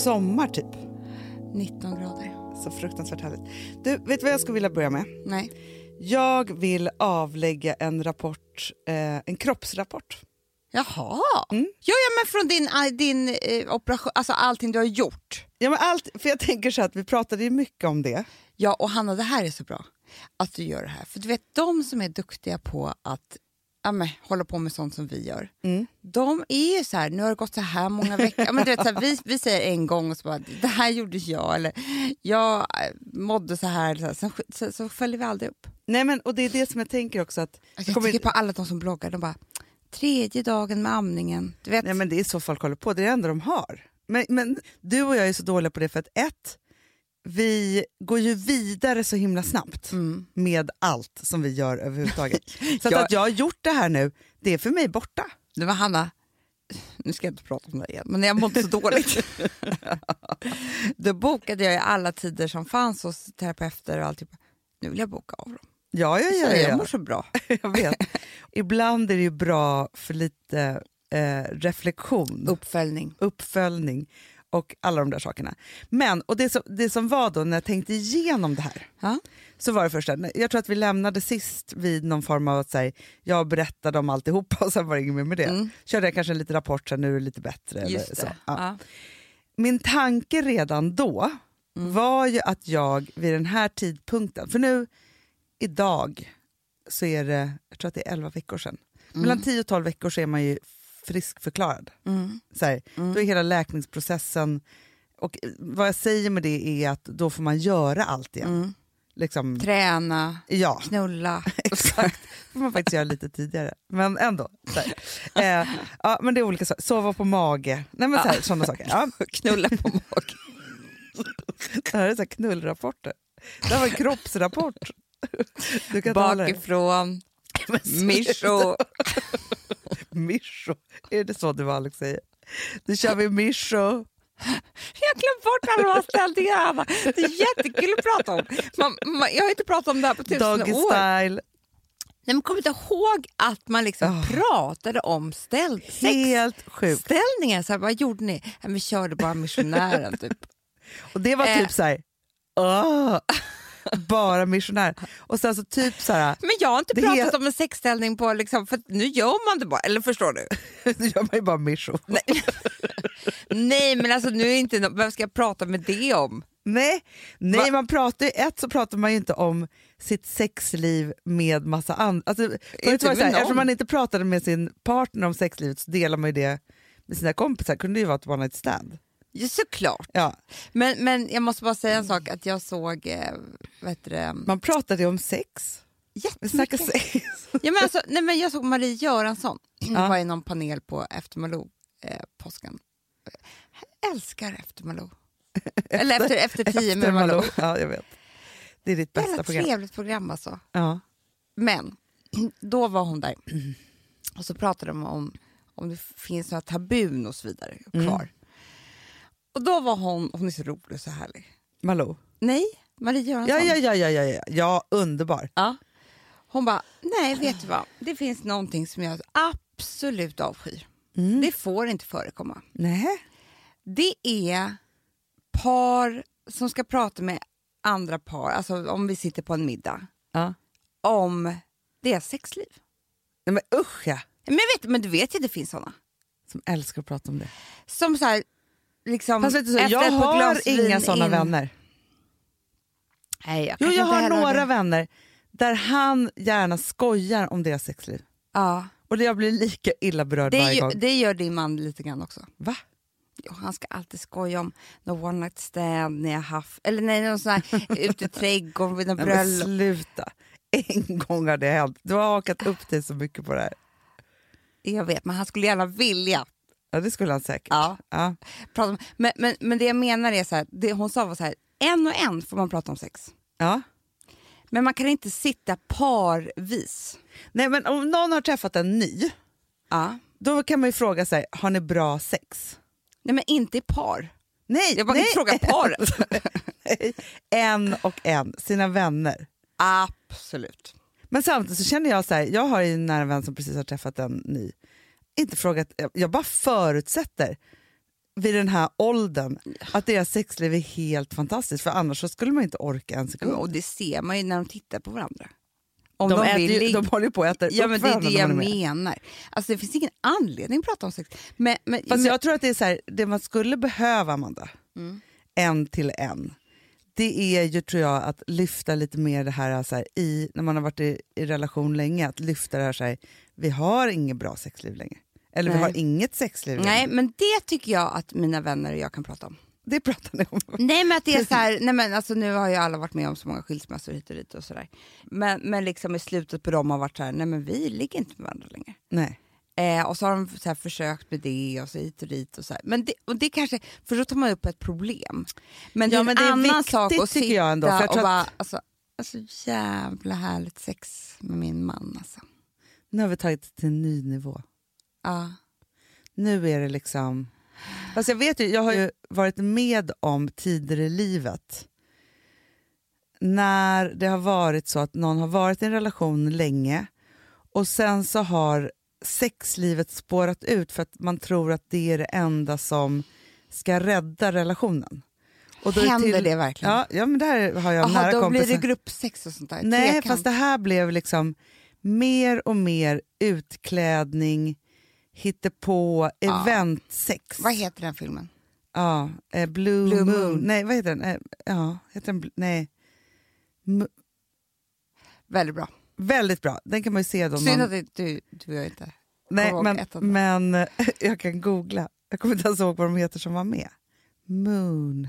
sommar typ. 19 grader. Så fruktansvärt härligt. Du, vet du vad jag skulle vilja börja med? Nej. Jag vill avlägga en rapport, eh, en kroppsrapport. Jaha. Mm. Ja, ja, men från din, eh, din eh, operation, alltså allting du har gjort. Ja, men allt, för jag tänker så att vi pratade ju mycket om det. Ja, och Hanna, det här är så bra att du gör det här. För du vet, de som är duktiga på att ja, men, hålla på med sånt som vi gör, Mm. de är ju så här, nu har det gått så här många veckor. Ja, men du vet, så här, vi, vi säger en gång och så bara, det här gjorde jag, eller jag eh, mådde så här, så, här. Sen, så, så följer vi aldrig upp. Nej, men, och det är det som jag tänker också att... Alltså, jag kommer- tänker på alla de som bloggar, de bara, tredje dagen med amningen. Du vet, Nej, men det är så folk håller på, det är det enda de har. Men, men du och jag är så dåliga på det för att ett, vi går ju vidare så himla snabbt Mm. med allt som vi gör överhuvudtaget. Så att, Jag- att jag har gjort det här nu, det är för mig borta. Det var Hanna, nu ska jag inte prata om det igen, men jag mådde så dåligt. Då bokade jag alla tider som fanns hos terapeuter och allt. Nu vill jag boka av dem. Ja, ja, Så ja, jag ja. mår så bra. jag vet. Ibland är det ju bra för lite eh, reflektion, Uppföljning. uppföljning och alla de där sakerna. Men, och det som, det som var då när jag tänkte igenom det här, Ja. så var det första, jag tror att vi lämnade sist vid någon form av att säga, jag berättade om alltihopa och sen var det inget mer med det. Mm. Körde jag kanske en liten rapport, så här, nu är det lite bättre. Just eller så. Ja. Ja. Min tanke redan då Mm. var ju att jag vid den här tidpunkten, för nu idag så är det, jag tror att det är 11 veckor sedan, mellan 10 och 12 veckor så är man ju friskförklarad. Mm. Så här, Då är hela läkningsprocessen, och vad jag säger med det är att då får man göra allt igen. Mm. Liksom, Träna, ja, knulla. exakt. Det får man faktiskt göra lite tidigare. Men ändå. Eh, ja, men det är olika saker. Sova på mage, Nej, men så här, sådana saker. Ja, knulla på magen. det här är så här knullrapporter. Det här var en kroppsrapport. Bakifrån, Mischo. Mischo. Är det så du Alex säger? Nu kör vi mischo. Jag har glömt bort alla de här ställningarna. Det är jättekul att prata om. Man, man, jag har inte pratat om det här på tusen Doggy år. style. Nej, men kommer inte ihåg att man liksom Ah. pratade om ställ, Helt sjukt. ställningar. Så här, vad gjorde ni? Vi körde bara missionären. Typ. Och det var Eh. typ så här... åh, bara missionär. Och sen så typ så här... Men jag har inte pratat är- om en sexställning på... Liksom, för nu gör man det bara. Eller förstår du? Nu gör man ju bara mischo. Nej, Nej men alltså nu är inte... nå- Vem ska jag prata med det om? Nej, nej Va? man pratar ett så pratar man ju inte om sitt sexliv med massa andra. Alltså, Inte med någon. eftersom man inte pratade med sin partner om sexlivet så delar man ju det med sina kompisar. kunde det ju vara ett one night stand. Ja, såklart. Ja, Men, men jag måste bara säga en sak. Att jag såg... Eh, vad heter det? man pratade ju om sex. Jättemycket. sex. Ja, men alltså, nej, men jag såg Marie Göransson. Hon Ja. var i någon panel på efter Malou, eh, påsken. Jag älskar efter Malou. Eller efter, efter tio med Malou. Malou. Ja, jag vet. Det är ditt bästa Jävla program. trevligt program alltså. Ja. Men då var hon där och så pratade de om om det finns några tabun och så vidare kvar. Och då var hon, hon är så rolig och så härlig. Malou. Nej, Marie Göransson. Ja, ja, ja, ja, ja, ja. ja, underbar. Ja. Hon bara, nej vet du vad, det finns någonting som jag absolut avskyr. Mm. Det får inte förekomma. Nej. Det är par som ska prata med andra par, alltså om vi sitter på en middag, Ja. om deras sexliv. Nej, men usch ja. Men, vet, men du vet ju att det finns såna. Som älskar att prata om det. Som så här, liksom, Fast vet du, så, efter jag ett par har glas inga vin såna in- vänner. Nej, jag Jo, jag har några vänner där han gärna skojar om deras sexliv. Ja. Och jag blir lika illa berörd Det, varje gör- gång. det gör din man lite grann också. Va? Jo, han ska alltid skoja om någon one night stand när jag haft, eller nej, någon sån här ute i trädgården vid men bröllop. sluta. En gång har det hänt. Du har hakat upp dig så mycket på det här. Jag vet, men han skulle gärna vilja Ja, det skulle han säkert. Ja. Ja. prata om. Men, men, men det jag menar är så här, det hon sa var så här, en och en får man prata om sex. Ja. Men man kan inte sitta parvis. Nej, men om någon har träffat en ny, Ja. då kan man ju fråga sig, har ni bra sex? Nej, men inte i par. Nej, Jag bara nej. inte fråga paret. En och en, sina vänner. Absolut. Men samtidigt så känner jag så här, jag har ju en nära vän som precis har träffat en ny. Inte frågat, jag bara förutsätter. vid den här åldern att deras sexliv är helt fantastiskt för annars skulle man inte orka en sekund. Och det ser man ju när de tittar på varandra. Om de, de, äter vill ju, de håller på att äta Ja men det är det jag menar. Alltså det finns ingen anledning att prata om sex. Men, men, Fast men, jag tror att det är så här, det man skulle behöva Amanda, Mm. en till en, det är ju tror jag att lyfta lite mer det här, så här i, när man har varit i, i relation länge, att lyfta det här så här, vi har inget bra sexliv längre. Eller vi Nej. har inget sexliv nej men det tycker jag att mina vänner och jag kan prata om. Det pratar ni om. Nej men att det är så här, nej men alltså nu har ju alla varit med om så många skilsmässor hit och dit och sådär. Men, men liksom i slutet på dem har varit så här, nej men vi ligger inte med varandra längre. Nej. Eh, och så har de så försökt med det och så hit och dit och så här. Men det, och det kanske, för då tar man upp ett problem. Men det Ja, är en men det är annan viktigt, sak att sitta jag ändå, jag och bara, att- alltså, alltså jävla härligt sex med min man alltså. Nu har vi tagit det till en ny nivå. Ja. Nu är det liksom... Fast jag vet ju, jag har ju varit med om tider i livet när det har varit så att någon har varit i en relation länge och sen så har sexlivet spårat ut för att man tror att det är det enda som ska rädda relationen. Och då Händer det verkligen? Ja, ja men där har jag Jaha, nära då kompisar. blir det gruppsex och sånt där? Nej, Trekant. fast det här blev liksom mer och mer utklädning, hittepå, Ja. eventsex. Vad heter den filmen? Ja, eh, Blue, Blue Moon. Moon. Nej, vad heter den? Eh, ja, heter den? Nej. M- Väldigt bra. väldigt bra. Den kan man ju se då. Synd någon- att du, du jag inte Nej, men, men eh, jag kan googla. Jag kommer inte ens ihåg vad de heter som var med. Moon.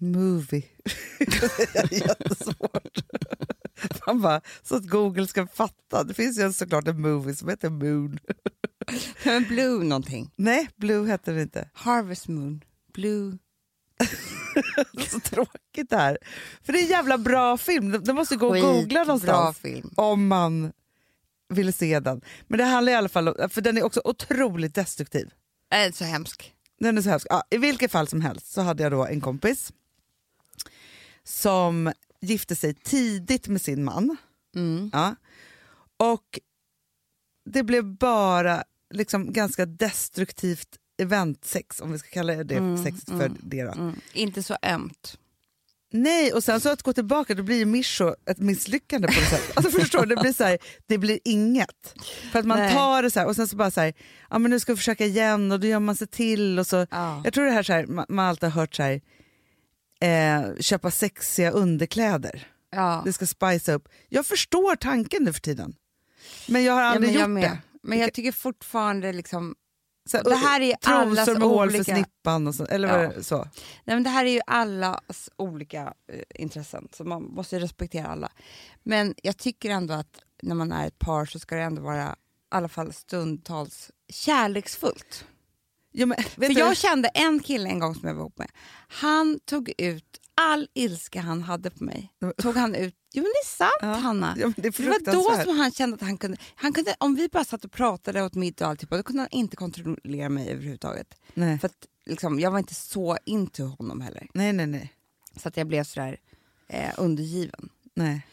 Movie. det är jättesvårt. Man bara, så att Google ska fatta. Det finns ju såklart en movie som heter Moon. Men Blue någonting. Nej, Blue heter det inte. Harvest Moon. Blue. Så tråkigt det här. För det är en jävla bra film. De- De måste gå och googla någonstans film. om man vill se den. Men det handlar i alla fall om, för den är också otroligt destruktiv. Äh, så hemsk. Den är så hemsk. Ja, I vilket fall som helst så hade jag då en kompis som gifte sig tidigt med sin man. Mm. Ja. Och det blev bara liksom ganska destruktivt eventsex, om vi ska kalla det Mm, sexet för mm, det. Mm. Inte så ömt. Nej, och sen så att gå tillbaka, då blir ju Mischo ett misslyckande på något sätt. Alltså förstår du, det blir, så här, det blir inget. För att man Nej. tar det så här och sen så bara så här, ja men nu ska vi försöka igen och då gör man sig till och så. Ja. Jag tror det här, så här man, man alltid har hört så här, eh, köpa sexiga underkläder. Ja. Det ska spice upp. Jag förstår tanken nu för tiden. Men jag har Ja, aldrig men jag gjort med. det. Men jag tycker fortfarande liksom, Så Det här är allas med hål för olika- snippan och så. Eller Ja. så. nej men det här är ju allas olika eh, intressen så man måste respektera alla. Men jag tycker ändå att när man är ett par så ska det ändå vara i alla fall stundtals kärleksfullt. Ja, men, För du, jag kände en kille en gång som jag var ihop med. Han tog ut all ilska han hade på mig. Tog han ut, jo men det är sant Ja. Hanna. ja, det Det var då som han kände att han kunde, han kunde, om vi bara satt och pratade åt middag och alltihopa, då kunde han inte kontrollera mig överhuvudtaget. Nej. För att liksom, jag var inte så into honom heller. nej, nej, nej. Så att jag blev sådär eh, undergiven. nej.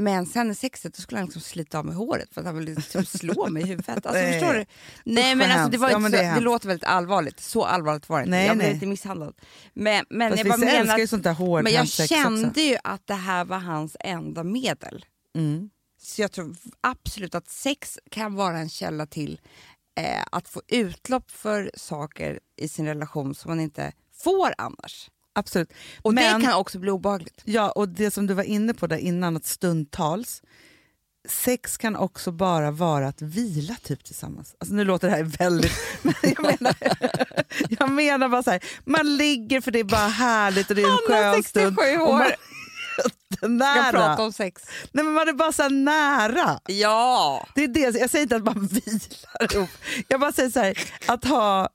Men sen i sexet då skulle han liksom slita av mig håret för att han ville typ slå mig i huvudet. Alltså, Nej. förstår du? Nej men alltså, det, var. Ja, men så, det är det, låter väldigt allvarligt. Så allvarligt var det inte. Nej, jag blev nej. inte misshandlad. Men, men Fast jag bara menar ju sånt där hårt men jag kände också. ju att det här var hans enda medel. Mm. Så jag tror absolut att sex kan vara en källa till eh, att få utlopp för saker i sin relation som man inte får annars. Absolut. Och Men, det kan också bli obehagligt. ja, och det som du var inne på där innan, att stundtals, sex kan också bara vara att vila typ tillsammans. Alltså nu låter det här väldigt... Men jag, menar, jag menar bara så här, man ligger för det är bara härligt och det är en skön stund. 67 och man- år. Ska nära. prata om sex. Nej, men man är bara så här nära. Ja! Det är det. Jag säger inte att man vilar ihop. Jag bara säger så här, att ha...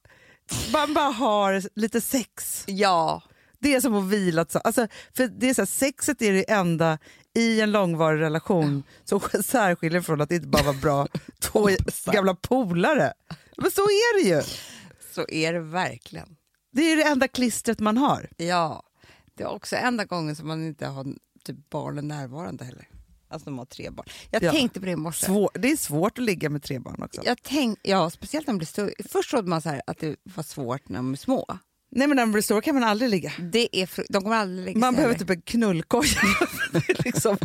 Man bara har lite sex. Ja. Det är som att vila. så- Alltså, för det är så här, sexet är det enda i en långvarig relation som särskiljer från att det inte bara var bra två gamla polare. Men så är det ju. Så är det verkligen. Det är det enda klistret man har. Ja. Det är också enda gången som man inte har typ barnen närvarande heller. Alltså de har tre barn. Jag Ja. tänkte på det i morse. Svår, det är svårt att ligga med tre barn också. Jag tänk, ja, speciellt när de blir stora. Först trodde man så här att det var svårt när de är små. Nej men blir stora kan man aldrig ligga. Det är de kommer aldrig lägga Man sig behöver heller. typ en knullkoja. Liksom,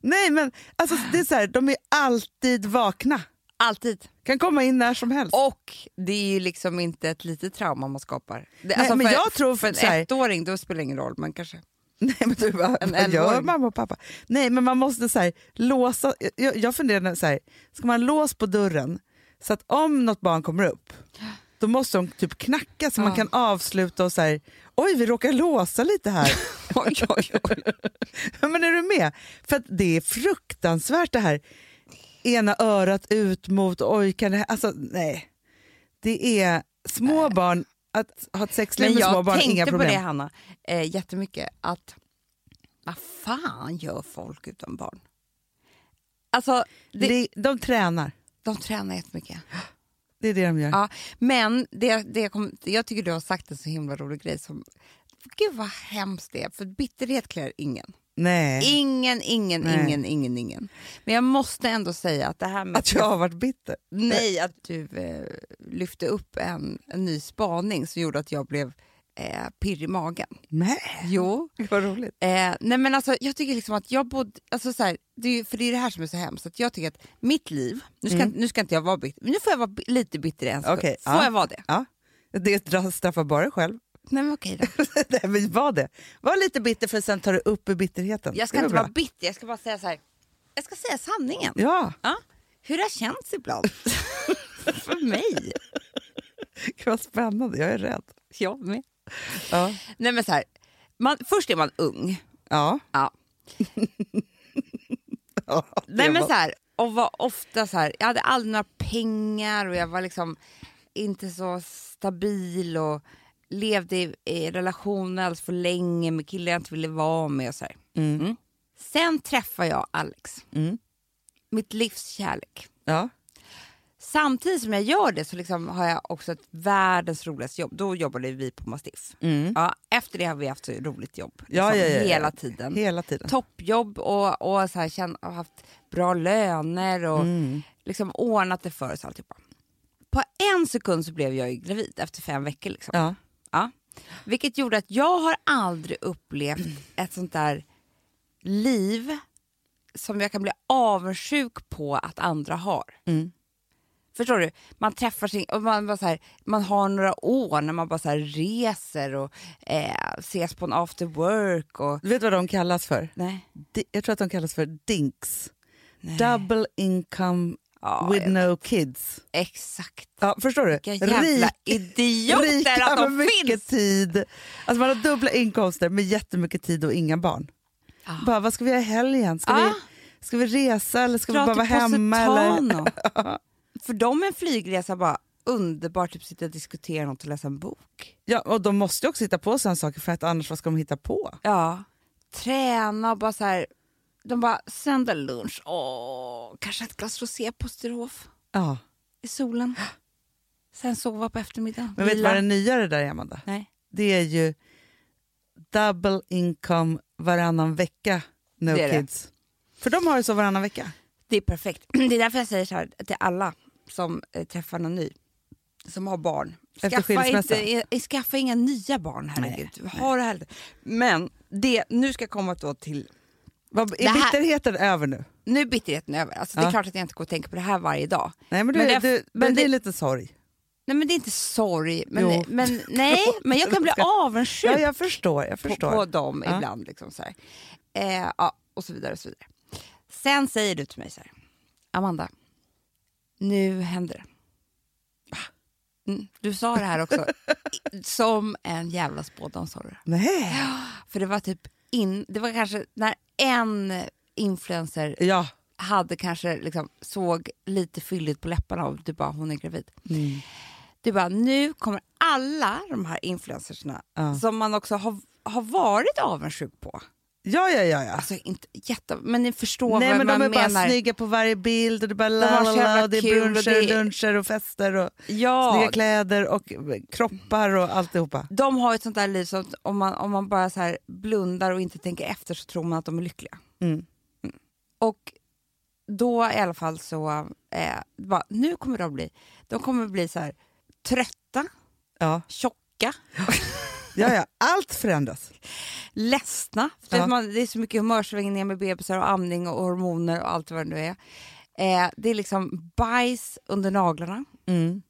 nej men alltså, det är så här, de är alltid vakna. Alltid. Kan komma in när som helst. Och det är ju liksom inte ett litet trauma man skapar. Det, Nej, men för, jag tror för en här- ettåring då spelar det ingen roll, men kanske. Nej men du bara, En vad gör mamma och pappa? Nej men man måste så här, låsa, jag, jag funderar så här, ska man ha lås på dörren så att om något barn kommer upp då måste de typ knacka så man Ja. kan avsluta och så här, oj vi råkar låsa lite här. Oj, oj, oj. Men är du med? För det är fruktansvärt det här. Ena örat ut mot, oj kan det här, alltså nej. Det är små barn, att ha ett sexliv med små jag barn, inga tänkte på problem. det Hanna, eh, jättemycket, att vad fan gör folk utan barn? Alltså, det, Det, de tränar, de tränar jättemycket. Det är det de gör. Ja, men det, det kom, jag tycker du har sagt en så himla rolig grej som, gud vad hemskt det är, för bitterhet klär ingen. Nej, Ingen, ingen, Nej. ingen, ingen, ingen. Men jag måste ändå säga att det här med att jag har varit bitter. Nej, att du eh, lyfte upp en, en ny spaning som gjorde att jag blev eh, pirrig i magen. Nej, Jo. vad roligt. Eh, nej men alltså, jag tycker liksom att jag bodde, alltså så här, det är, för det är det här som är så hemskt, att jag tycker att mitt liv, nu ska, nu ska inte jag vara bitter, men nu får jag vara lite bitter en sekund. Okej, Får ja. jag vara det? Ja. Det straffar bara dig själv. Nej men okej då. Nej, men var det. Var lite bitter för sen tar du upp bitterheten. Jag ska inte bra. vara bitter, jag ska bara säga så här. jag ska säga sanningen. Ja, Ja. Hur det har känts ibland. för mig. Gud, vad spännande, jag är rädd. Jag med. Ja. Nej men så här, man, först är man ung. Ja. Ja. ja Nej men var- så här, och var ofta så här, jag hade aldrig några pengar och jag var liksom inte så stabil och levde i, i relationer alldeles för länge med killar jag inte ville vara med och så här. Mm. Sen träffade jag Alex, Mm. mitt livs kärlek. Ja. Samtidigt som jag gör det så liksom har jag också ett världens roligaste jobb. Då jobbade vi på Mastiff. Mm. Ja, efter det har vi haft roligt jobb. Liksom, ja, ja, ja. Hela tiden. Hela tiden. Toppjobb och, och så här, känn, haft bra löner och Mm. liksom ordnat det för oss alltihopa. På en sekund så blev jag gravid efter fem veckor. Liksom. Ja. Ja. Vilket gjorde att jag har aldrig upplevt ett sånt där liv som jag kan bli avundsjuk på att andra har. Mm. Förstår du? Man träffar sin, och man, bara så här, man har några år när man bara så reser och eh, ses på en after work. Och, Du vet vad de kallas för? nej. Jag tror att de kallas för DINKs. nej. Double income Ja, with no kids. Exakt. Ja, förstår du? Vilka jävla idioter rika att med de mycket finns! tid. Alltså man har dubbla inkomster med jättemycket tid och inga barn. Ja. Bara, vad ska vi göra i helgen? Ska, Ja. vi, ska vi resa eller ska Dra vi bara vara hemma? Eller? För dem är en flygresa bara underbart, typ sitta och diskutera något och läsa en bok. Ja, och de måste ju också hitta på sådana saker för att annars vad ska de hitta på? Ja. Träna och bara så här, de bara söndag lunch, åh, kanske ett glas rosé på Sturehof Ja. i solen. Sen sova på eftermiddagen. Men vet du vad det nyare där är Amanda? Nej. Det är ju double income varannan vecka no Det är det. kids. För de har ju så varannan vecka. Det är perfekt. Det är därför jag säger så här till alla som eh, träffar någon ny, som har barn. Skaffa, inte, eh, skaffa inga nya barn, herregud. Ha det här. Men det, nu ska jag komma då till... Vad, är här- bitterheten över nu? Nu är bitterheten över. Alltså, Det är Ja. klart att jag inte går och tänker på det här varje dag. Nej men, du, Men det- du, men det är lite sorg. Nej men det är inte sorg, men, Jo. men, nej, men jag kan bli avundsjuk Ja, jag förstår. Jag på, förstår. på dem Ja. ibland. Liksom, så. Eh, ja, och så vidare. och så vidare. Sen säger du till mig så här, Amanda, nu händer det. Mm, du sa det här också, som en jävla det. Nej. För det var typ in, det var kanske när en influencer Ja. hade kanske liksom, såg lite fylligt på läpparna och du bara, hon är gravid. Mm. Du bara, nu kommer alla de här influencersna Ja. som man också har, har varit avundsjuk på. Ja, ja, ja. ja. Alltså inte jätte, men ni förstår Nej vad men de man är bara menar. snygga på varje bild och det är bara har la, så la, jävla la, och det är kul och bruncher, det är- luncher och fester och Ja, snygga kläder och kroppar och alltihopa. de har ett sånt där liv att om man, om man bara så blundar och inte tänker efter så tror man att de är lyckliga. Mm. Och då i alla fall så, eh, bara, nu kommer de bli, de kommer bli så här trötta, Ja. tjocka, Ja, ja, allt förändras. ledsna. För Ja. man, det är så mycket humörsvängningar med bebisar och amning och hormoner och allt vad det nu är. Eh, det är liksom bajs under naglarna, Mm.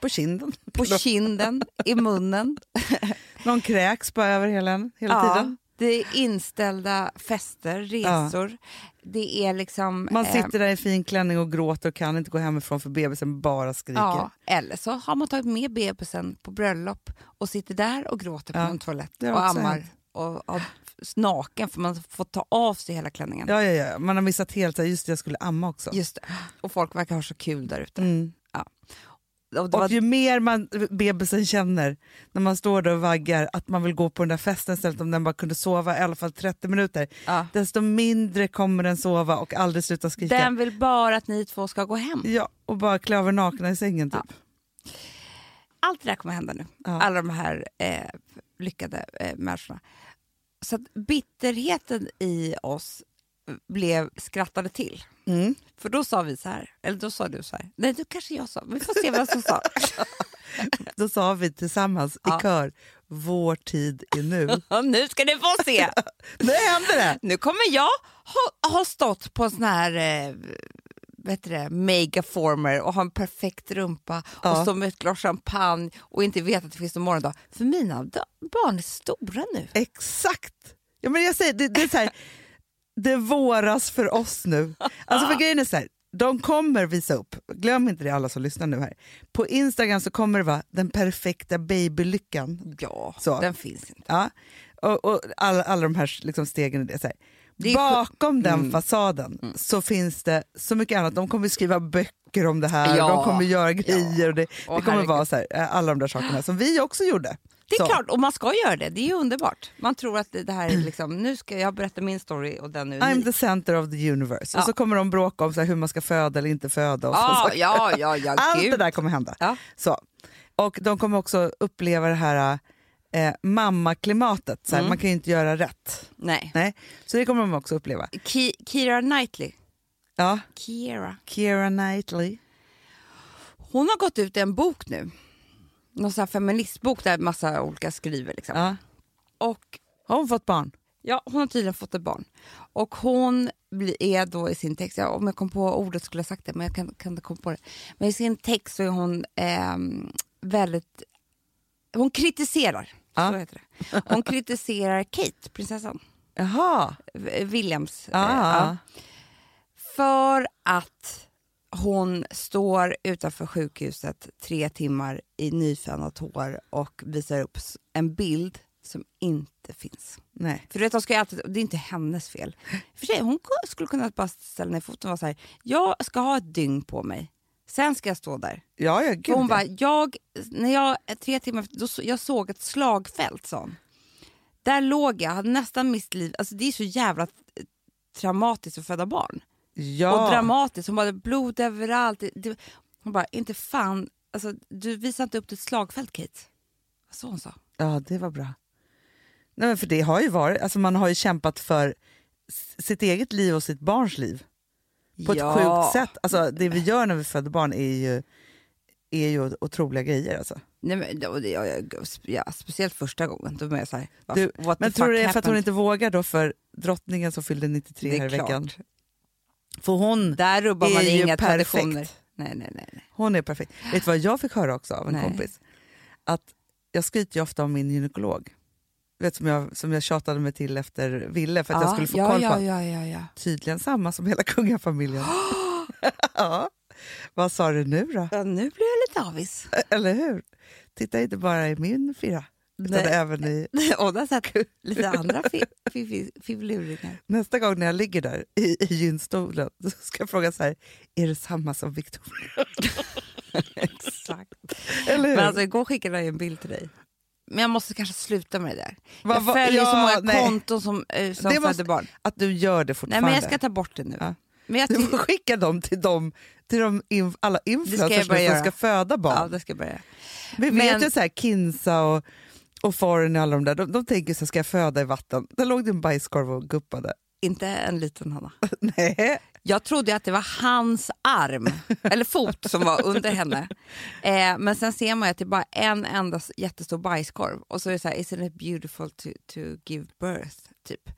På kinden. på kinden, i munnen. Någon kräks bara över hela, hela tiden. det är inställda fester, resor. Det är liksom... Man eh, sitter där i fin klänning och gråter och kan inte gå hemifrån för bebisen bara skriker. Ja, eller så har man tagit med bebisen på bröllop och sitter där och gråter på Ja, en toalett och ammar och, och naken för man får ta av sig hela klänningen. Ja, ja, ja. Man har missat helt just det, jag skulle amma också. Just det. Och folk verkar ha så kul där ute. Mm. Och det var, Och ju mer man, bebisen känner när man står där och vaggar att man vill gå på den där festen istället om den bara kunde sova i alla fall 30 minuter, ja. desto mindre kommer den sova och aldrig sluta skrika. Den vill bara att ni två ska gå hem. Ja, och bara klä över nakna i sängen typ. Allt det där kommer hända nu. Ja. Alla de här eh, lyckade eh, människorna. Så bitterheten i oss blev skrattade till. Mm. För då sa vi så här, eller då sa du så här, nej då kanske jag sa, vi får se vem som sa. Då sa vi tillsammans Ja. i kör, vår tid är nu. Nu ska ni få se! nu händer det! Nu kommer jag ha, ha stått på en sån här eh, vet det, megaformer och ha en perfekt rumpa Ja. och stå med ett glas champagne och inte veta att det finns någon morgondag. För mina barn är stora nu. Exakt! Ja, men jag säger, det, det är så här, det våras för oss nu. Alltså för grejen är så här, de kommer visa upp, glöm inte det alla som lyssnar nu här. På Instagram så kommer det vara den perfekta babylyckan. Ja, Så. den finns inte. Ja. Och, och alla, alla de här liksom stegen i det. Så här. Bakom den Mm. fasaden så finns det så mycket annat. De kommer skriva böcker om det här, Ja. de kommer göra grejer. Och det, det kommer herregud. vara så här, eh, alla de där sakerna som vi också gjorde. Det är Så. klart, och man ska göra det. Det är ju underbart. Man tror att det här är liksom, nu ska jag berätta min story och den är I'm unik. the center of the universe. Ja. Och så kommer de bråka om så här, hur man ska föda eller inte föda. Och så Ja, ja, ja, Allt gud. det där kommer hända. Ja. Så. Och de kommer också uppleva det här eh, mammaklimatet. Mm. Man kan ju inte göra rätt. Nej. Nej. Så det kommer de också uppleva. Ki- Keira Knightley. Ja. Keira. Keira Knightley. Hon har gått ut i en bok nu. Någon sån här feministbok där massa olika skriver. Liksom. Ja. Och Har hon fått barn? ja, hon har tydligen fått ett barn. Och hon är då i sin text, ja, om jag kom på ordet skulle jag sagt det, men jag kan, kan inte komma på det. Men i sin text så är hon ehm, väldigt... Hon kritiserar, Ja. så heter det. Hon kritiserar Kate, prinsessan. Jaha. Williams. eh, Ah. ja. För att hon står utanför sjukhuset tre timmar i nyfönat hår och visar upp en bild som inte finns. Nej. För du vet, de ska alltid, det är inte hennes fel. För sig, hon ku- skulle kunna bara ställa ner foten och vara så här, jag ska ha ett dygn på mig. Sen ska jag stå där. Ja, ja, gud. Hon bara, jag, när jag, tre timmar då, jag såg ett slagfält, sa hon. Där låg jag, hade nästan mist liv. Alltså det är så jävla eh, traumatiskt att föda barn. Ja. Och dramatiskt. Hon bara, blod överallt. Det, hon bara, inte fan, alltså, du visar inte upp ditt slagfält Kate. Så hon sa. ja, det var bra. Nej, men för det har ju varit, alltså man har ju kämpat för sitt eget liv och sitt barns liv. På ett Ja. sjukt sätt. Alltså, det vi gör när vi föder barn är ju, är ju otroliga grejer. Alltså. Nej, men, ja, ja, speciellt första gången. Då jag så här, Du, Men tror du det är för att hon inte vågar då för drottningen som fyllde 93 Det är här i veckan? För hon, Där rubbar man är inga perfekt. traditioner. Nej, nej, nej. hon är perfekt. Vet du vad jag fick höra också av en Nej. kompis? Att jag skryter ju ofta om min gynekolog. Vet, som, jag, som jag tjatade mig till efter Ville för att jag skulle få ja, koll på. ja, ja, ja, ja. Tydligen samma som hela kungafamiljen. ja. Vad sa du nu då? ja. Nu blir jag lite avis. Eller hur? Titta inte bara i min fyra, utan Nej. även i... Och där satt lite andra fi- fi- fi- filuringar. Nästa gång när jag ligger där i, i gynstolen så ska jag fråga så här, är det samma som Victoria? Exakt. Eller hur? Men alltså, igår skickade jag en bild till dig. Men jag måste kanske sluta med det där. Va- jag va- följer ja, så många nej. konton som, eh, som föder måste- barn. Att du gör det Nej, fortfarande. men jag ska ta bort det nu. Ja. Men jag Du får skicka dem till, dem, till de inf- alla influencers som ska föda barn. ja, det ska jag börja. Vi Men- vet ju så här, Kinsa och, och Foreign och alla de där, de, de tänker så ska jag föda i vatten? Där låg det en bajskorv och guppade. inte en liten Hanna. Nej. Jag trodde att det var hans arm, eller fot, som var under henne. Eh, men sen ser man att det är bara en enda jättestor bajskorv. Och så är det så här, isn't it beautiful to, to give birth? Typ.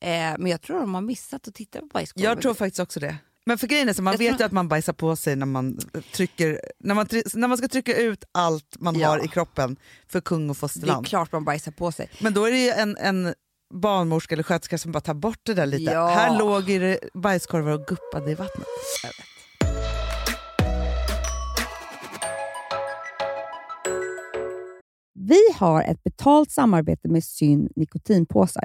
Eh, men jag tror de har missat att titta på bajskorven. Jag tror faktiskt också det. Men för grejen är så, man Jag vet tror- ju att man bajsar på sig när man, trycker, när man, när man ska trycka ut allt man Ja. har i kroppen för kung och det är fosterland. klart man bajsar på sig. Men då är det ju en, en barnmorska eller sköterska som bara tar bort det där lite. Ja. Här låg ju det bajskorvar och guppade i vattnet. Vi har ett betalt samarbete med Syn nikotinpåsar.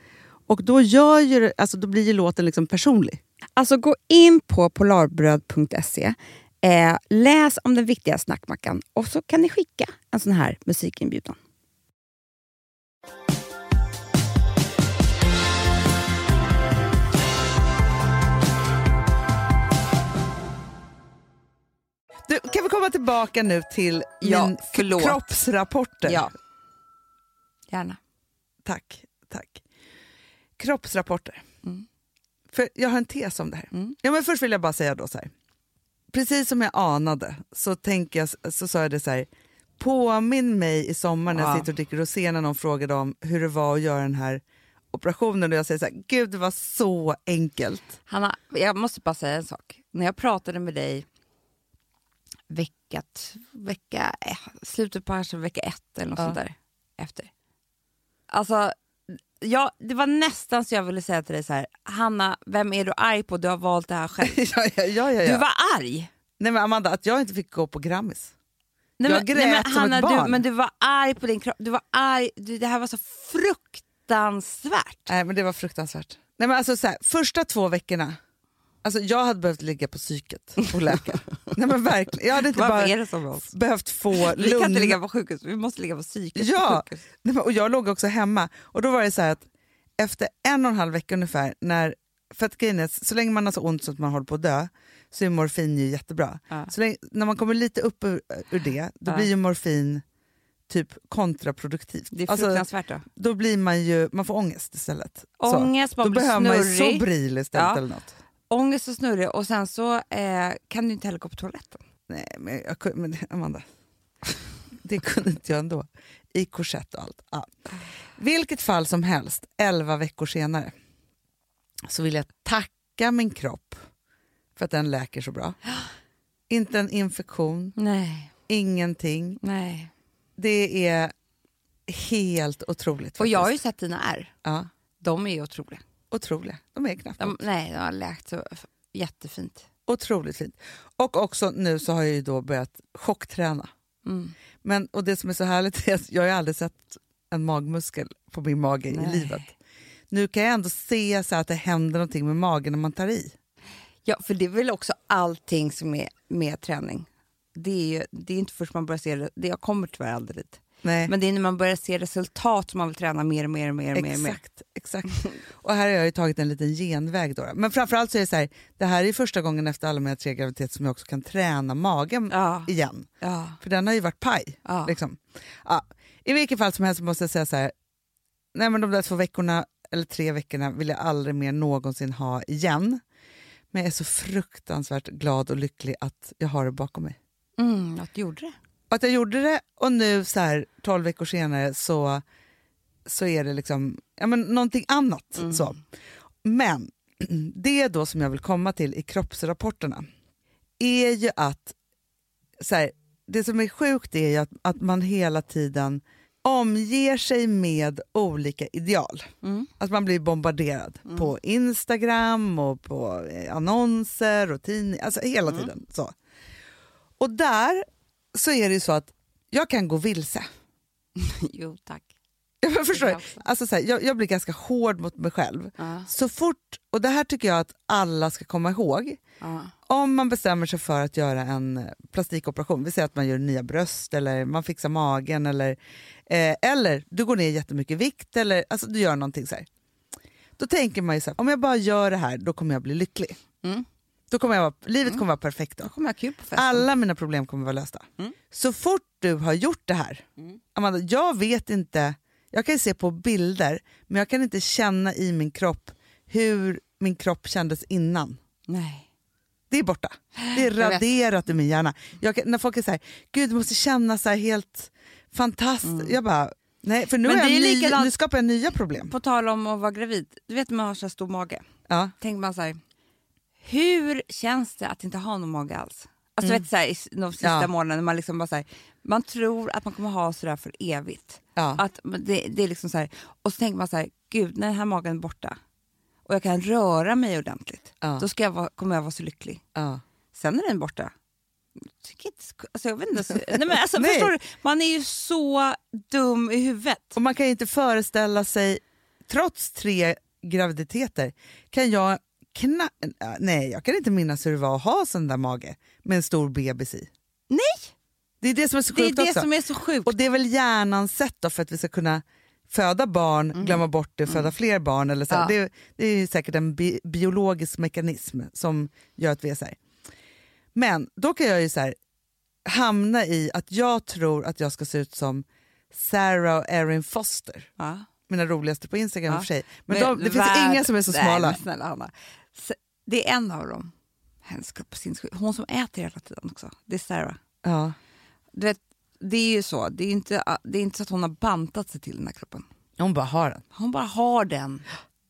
Och då, gör ju, alltså, då blir ju låten liksom personlig. Alltså gå in på polarbröd.se, eh, läs om den viktiga snackmackan och så kan ni skicka en sån här musikinbjudan. Du, kan vi komma tillbaka nu till Ja, min förlåt. kroppsrapporter? Ja. Gärna. Tack, tack. Kroppsrapporter. Mm. För jag har en tes om det här. Mm. Ja, men först vill jag bara säga då så här. Precis som jag anade så, tänker jag, så sa jag det så här. Påminn mig i sommar när jag Ja. sitter och dricker rosé när någon frågade om hur det var att göra den här operationen och jag säger så här, gud det var så enkelt. Hanna, jag måste bara säga en sak. När jag pratade med dig vecka, vecka, eh, slutet på kanske vecka ett eller något Ja. sånt där. Efter. Alltså, ja, det var nästan så jag ville säga till dig så här, Hanna, vem är du arg på? Du har valt det här själv. ja, ja, ja, ja. Du var arg! Nej, men Amanda, att jag inte fick gå på Grammis. Nej, Jag men, grät nej, men, som Hanna, ett barn. Du, men du var arg på din kropp. Du var arg. Du, det här var så fruktansvärt. Nej men det var fruktansvärt. Nej, men alltså, så här, första två veckorna, alltså, jag hade behövt ligga på psyket och läka. Nej men verkligen. Jag hade inte bara så behövt få Vi kan lugn. inte ligga på sjukhus, vi måste ligga på psyket Ja. på. Nej, men, och jag låg också hemma och då var det så här att efter en och en halv vecka ungefär, när, för att grejen är, så länge man har så ont så att man håller på att dö så är morfin ju jättebra. Ja. Så länge, när man kommer lite upp ur, ur det, då Ja. blir ju morfin typ kontraproduktivt. Det är Alltså, fruktansvärt då. då blir man ju, man får ångest istället. Så. Ångest, man Då blir behöver man ju. Sobril istället Ja. eller något. Ångest och snurrig och sen så eh, kan du inte heller gå på toaletten. Nej, men, jag, men Amanda, det kunde inte jag ändå. I korsett och allt. Ja. Vilket fall som helst, 11 veckor senare, så vill jag tacka min kropp för att den läker så bra. Inte en infektion, Nej, ingenting. nej. Det är helt otroligt. Och jag har ju faktiskt. sett dina ärr. ja, De är otroliga. Otroliga. De är knappt De, nej, de har läkt så jättefint. Otroligt fint. Och också nu så har jag ju då börjat chockträna. Mm. Men, och det som är så härligt är att jag har aldrig sett en magmuskel på min mage Nej. i livet. Nu kan jag ändå se så att det händer någonting med magen när man tar i. Ja, för det är väl också allting som är med träning. Det är ju det är inte först man börjar se det, det jag kommer tyvärr aldrig dit. Nej, Men det är när man börjar se resultat som man vill träna mer och mer och mer. Och mer, och mer. exakt, exakt. Och här har jag ju tagit en liten genväg. Då. Men framförallt så är det så här, det här är första gången efter alla mina tre graviditeter som jag också kan träna magen Ja, igen. ja, För den har ju varit paj. ja. Liksom. I vilket fall som helst måste jag säga så här, nej men de där två veckorna eller tre veckorna vill jag aldrig mer någonsin ha igen. Men jag är så fruktansvärt glad och lycklig att jag har det bakom mig. Mm, att du gjorde det. Att jag gjorde det och nu så här 12 veckor senare så, så är det liksom ja, men någonting annat. Mm. Så. Men det då som jag vill komma till i kroppsrapporterna är ju att så här, det som är sjukt är ju att, att man hela tiden omger sig med olika ideal. Mm. Att man blir bombarderad Mm. på Instagram och på eh, annonser och tidningar, alltså hela Mm. tiden. Så. Och där så är det ju så att jag kan gå vilse. jo, tack. Jag förstår, alltså så här, jag, jag blir ganska hård mot mig själv. Ja, Så fort, och det här tycker jag att alla ska komma ihåg, ja. om man bestämmer sig för att göra en eh, plastikoperation, vi säger att man gör nya bröst eller man fixar magen eller, eh, eller du går ner jättemycket i vikt eller alltså du gör någonting så här. Då tänker man ju så här, om jag bara gör det här då kommer jag bli lycklig. Mm. Då kommer jag vara, livet kommer vara perfekt då. Då kommer jag kul på festen. Alla mina problem kommer vara lösta. Mm. Så fort du har gjort det här, Mm. Amanda, jag vet inte, jag kan se på bilder men jag kan inte känna i min kropp hur min kropp kändes innan. Nej. Det är borta. Det är raderat ur min hjärna. Kan, när folk är så här, gud du måste känna så helt fantastiskt. Jag bara, nej för nu, Mm. Men är jag är ny, likadant- nu skapar jag nya problem. På tal om att vara gravid, du vet när man har så stor mage. Ja. Tänker man så här, hur känns det att inte ha någon mage alls? Alltså du vet så här, de sista Mm. Ja. månaderna, man, liksom bara så här, man tror att man kommer ha sådär för evigt. Ja. Att det, det är liksom så här, och så tänker man så här, gud när den här magen är borta och jag kan röra mig ordentligt, Ja. då ska jag vara, kommer jag vara så lycklig. Ja. Sen är den borta. Tycker inte, sk- alltså jag vet inte, så- nej men alltså, Nej. förstår du? Man är ju så dum i huvudet. Och man kan ju inte föreställa sig, trots tre graviditeter, kan jag kna- nej, jag kan inte minnas hur det var att ha sån där mage med en stor bebis i. Nej, Det är det som är så det är sjukt det också. som är så sjukt. Och det är väl hjärnans sätt då för att vi ska kunna föda barn, glömma bort det, föda fler barn. Eller så. Mm. Ja. Det, det är ju säkert en bi biologisk mekanism som gör att vi är så här. Men då kan jag ju så här, hamna i att jag tror att jag ska se ut som Sarah och Erin Foster. ja. Mina roligaste på Instagram Ja. för sig. Men, Men de, det finns värld- inga som är så Nej, smala. men snälla Hanna. Det är en av dem. Hon som äter hela tiden också. Det är Sarah. Ja. Du vet, det är ju så. Det är inte, det är inte så att hon har bantat sig till den här kroppen. Hon bara har den. Hon bara har den.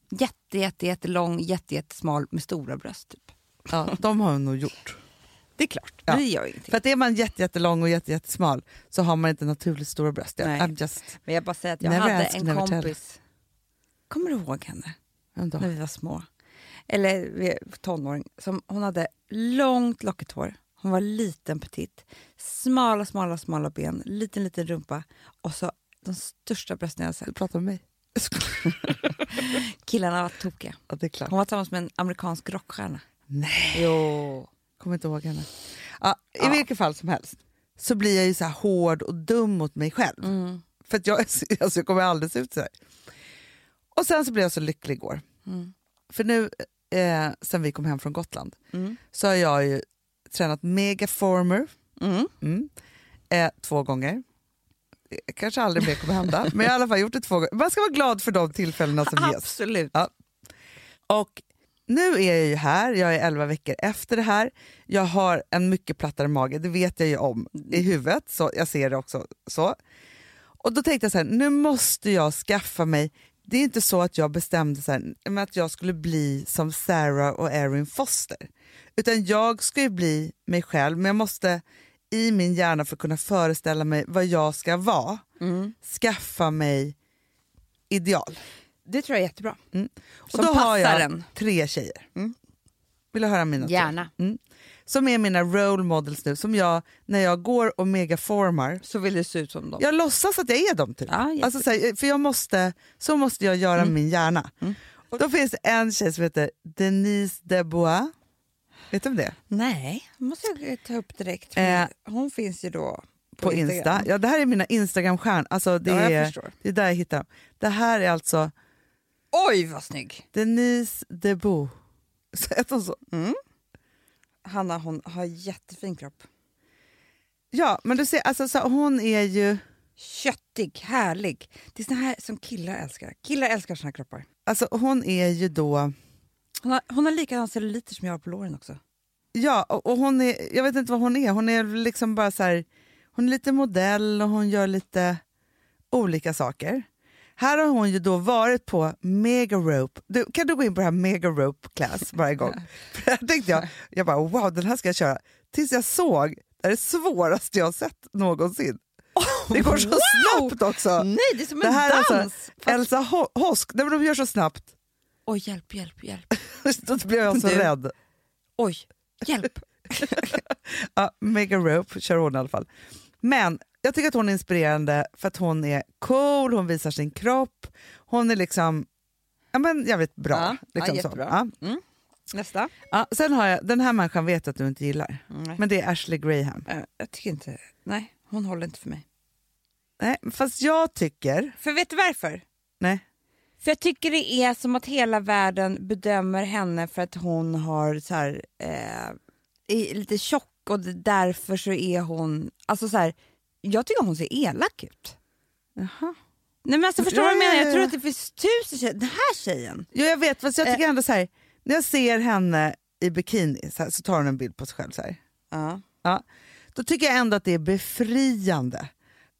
Jätte, jätte, jättelång, jätte, jättesmal med stora bröst. Typ. Ja, de har hon nog gjort. Det är klart, Ja. det gör ingenting. För att är man jätte, jättelång och jätte, jättesmal så har man inte naturligt stora bröst. Nej. I'm just, Men jag bara säger att jag hade ask, en never tell. kompis. Kommer du ihåg henne? när vi var små. Eller tonåring. Som, hon hade långt lockigt hår. Hon var liten petit. Smala, smala, smala ben. Liten, liten rumpa. Och så de största brösten jag har Du sett. pratar om mig. Killarna var tokiga. Ja, det är klart. Hon var tillsammans med en amerikansk rockstjärna. Nej, Jo. kommer inte ihåg henne. Ja, I Ja. vilket fall som helst så blir jag ju så hård och dum mot mig själv. Mm. För att jag, alltså, jag kommer aldrig se ut så här. Och sen så blev jag så lycklig igår. Mm. För nu, eh, sen vi kom hem från Gotland, Mm. så har jag ju tränat megaformer Mm. mm, eh, två gånger. Eh, Kanske aldrig mer kommer hända, men jag har i alla fall gjort det två gånger. Man ska vara glad för de tillfällena som ges. Absolut. Ja. Och nu är jag ju här, jag är 11 veckor efter det här. Jag har en mycket plattare mage, det vet jag ju om i huvudet, så jag ser det också så. Och då tänkte jag så här, nu måste jag skaffa mig, det är inte så att jag bestämde så här, att jag skulle bli som Sarah och Erin Foster. Utan jag ska ju bli mig själv, men jag måste i min hjärna för att kunna föreställa mig vad jag ska vara, Mm. skaffa mig ideal. Det tror jag är jättebra. Mm. Och Som då har jag en. tre tjejer. Mm. Vill du höra mina? Gärna. Som är mina role models nu, som jag när jag går och megaformar, Så vill det se ut som dem. jag låtsas att jag är dem. Typ. Ja, jätte- alltså, så, här, för jag måste, så måste jag göra Mm. min hjärna. Mm. Och då finns det en tjej som heter Denise Debois. Vet du om det? Nej, måste jag ta upp direkt. Eh, Hon finns ju då på, På Insta. Instagram. Ja, det här är mina Instagram-stjärnor. Alltså, det, Ja, jag är, förstår. det är där jag hittar dem. Det här är alltså Oj, vad snygg! Denise Debois. Så heter hon så? Hanna hon har jättefin kropp. Ja, men du ser, alltså, så, hon är ju... Köttig, härlig. Det är såna här som killar älskar. Killar älskar såna här kroppar. Alltså, hon är ju då... Hon har, hon har likadan celluliter som jag har på låren också. Ja, och, och hon är, jag vet inte vad hon är. Hon är liksom bara så här, hon är lite modell och hon gör lite olika saker. Här har hon ju då varit på Mega Rope. Du, kan du gå in på det här Mega Rope Class varje gång? För här tänkte jag, jag bara wow den här ska jag köra. Tills jag såg, det är det svåraste jag sett någonsin. Det går så Wow! snabbt också. Nej, det är som Det en är dans! alltså Elsa Ho- Hosk, Nej, men de gör så snabbt. Oj, hjälp, hjälp, hjälp. Då blev jag så Du. rädd. Oj, hjälp. Ja, Mega Rope kör hon i alla fall. Men jag tycker att hon är inspirerande för att hon är cool, hon visar sin kropp, hon är liksom, ja men jag vet bra. Ja, liksom ja, jättebra. Ja. Nästa. Ja, sen har jag, den här människan vet att du inte gillar, Nej. men det är Ashley Graham. Eh, Jag tycker inte... Nej, hon håller inte för mig. Nej, fast jag tycker, För vet du varför? nej, För jag tycker det är som att hela världen bedömer henne för att hon har så här, eh, är lite tjock och därför så är hon... Alltså så här, jag tycker hon ser elak ut. jaha. Nej men alltså förstår du Ja, vad jag menar? ja, Jag tror att det finns tusen tjejer. Den här tjejen. Jo jag vet, fast jag Eh. tycker ändå så här, när jag ser henne i bikini så, här, så tar hon en bild på sig själv så här. Ja. Ja, då tycker jag ändå att det är befriande.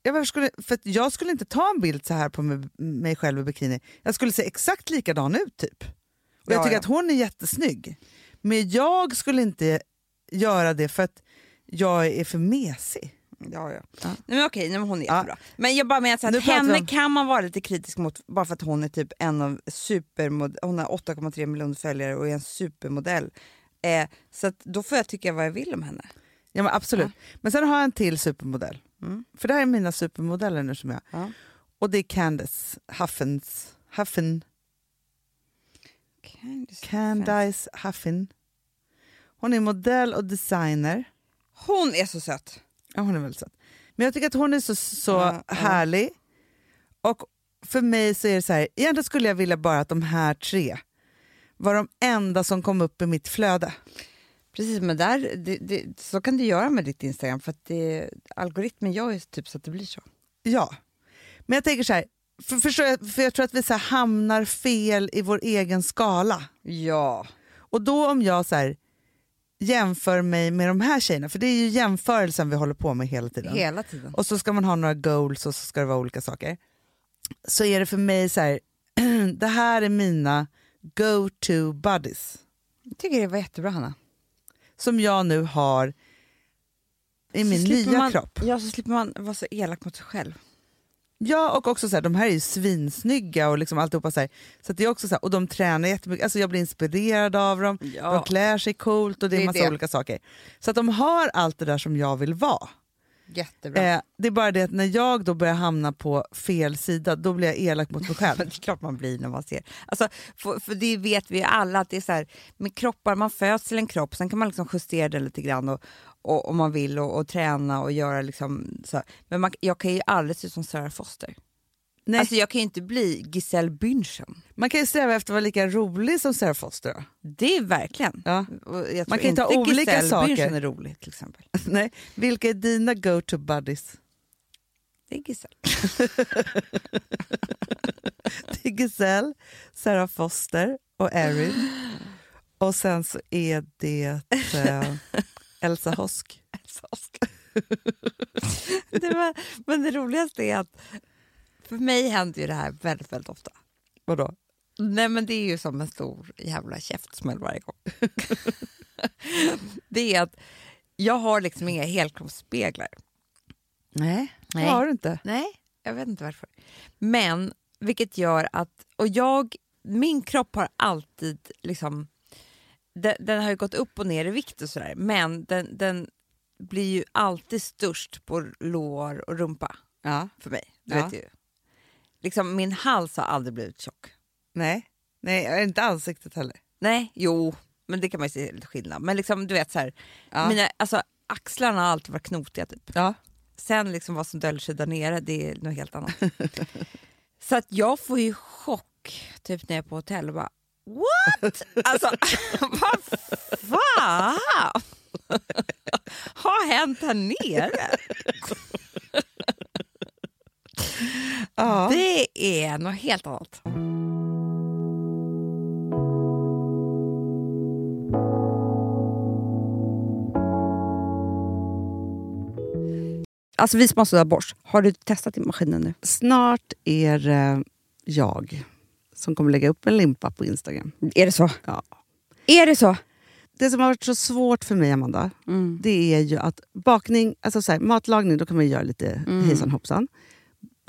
Jag, skulle, för jag skulle inte ta en bild så här på mig, själv i bikini. Jag skulle se exakt likadan ut typ. Och jag Ja, tycker ja. att hon är jättesnygg. Men jag skulle inte göra det för att jag är för mesig. Ja, ja. Ja. Nej, men okej, nej, men hon är Ja. jättebra. Men jag bara menar så att henne om- kan man vara lite kritisk mot bara för att hon är typ en av supermod- hon har 8,3 miljoner följare och är en supermodell. Eh, så att då får jag tycka vad jag vill om henne. Ja, men absolut. Men sen har jag en till supermodell. Mm. För det här är mina supermodeller nu som jag... Ja. Och det är Candace Huffens, Huffen, Candice. Candice Huffin. Hon är modell och designer. Hon är så söt. Ja, hon är väldigt söt. Men jag tycker att hon är så, så Ja, ja. härlig. Och för mig så är det så här, egentligen skulle jag vilja bara att de här tre var de enda som kom upp i mitt flöde. Precis, men där, det, det, så kan du göra med ditt Instagram för att det, algoritmen gör ju typ så att det blir så. Ja. Men jag tänker så här, för, förstår jag, för jag tror att vi så hamnar fel i vår egen skala. Ja. Och då om jag så här, jämför mig med de här tjejerna, för det är ju jämförelsen vi håller på med hela tiden. Hela tiden. och så ska man ha några goals och så ska det vara olika saker. Så är det för mig så här, det här är mina go-to buddies Jag tycker det var jättebra, Hanna. som jag nu har i min Så slipper nya man, kropp. Ja, så slipper man vara så elak mot sig själv. Ja, och också så här, de här är ju svinsnygga och liksom alltihopa så här. Så att det är också så här, och de tränar jättemycket, alltså jag blir inspirerad av dem, de klär sig coolt och det Det är massa det. olika saker. Så att de har allt det där som jag vill vara. Jättebra. Eh, det är bara det att när jag då börjar hamna på fel sida, då blir jag elak mot mig själv. Det är klart man blir när man ser. Alltså, för, för det vet vi ju alla att det är så här, med kroppar, man föds till en kropp, sen kan man liksom justera den lite grann och, och, om man vill och, och träna och göra liksom så. här. Men man, jag kan ju aldrig se ut som Sarah Foster. Nej. Alltså jag kan ju inte bli Giselle Bündchen. Man kan ju sträva efter att vara lika rolig som Sarah Foster. Då. Det är verkligen. Ja. Man kan ju ta inte olika Giselle saker. Bündchen är rolig till exempel. Nej. Vilka är dina go-to buddies? Det är Giselle. Det är Giselle, Sarah Foster och Erin. Och sen så är det eh, Elsa Hosk. det var, men det roligaste är att för mig händer ju det här väldigt, väldigt ofta. Vadå? Nej men det är ju som en stor jävla käftsmäll varje gång. det är att jag har liksom inga helkroppsspeglar. Nej, det har du inte. Nej, jag vet inte varför. Men vilket gör att, och jag, min kropp har alltid liksom, den, den har ju gått upp och ner i vikt och sådär, men den, den blir ju alltid störst på lår och rumpa Ja. för mig. Du Ja. vet ju. Liksom, min hals har aldrig blivit tjock. Nej. Nej, inte ansiktet heller. Nej, jo, men det kan man ju se lite skillnad. Men liksom, du vet så här, Ja. mina, alltså, axlarna har alltid varit knotiga typ. Ja. Sen liksom vad som döljer sig där nere, det är något helt annat. så att jag får ju chock typ när jag är på hotell och bara what? Alltså vad fan har hänt här nere? Ja. Det är något helt annat. Alltså vi som har sådär borst, har du testat i maskinen nu? Snart är det jag som kommer lägga upp en limpa på Instagram. Är det så? Ja. Är det så? Det som har varit så svårt för mig, Amanda, det är ju att bakning, alltså så här, matlagning, då kan man göra lite hejsan hoppsan.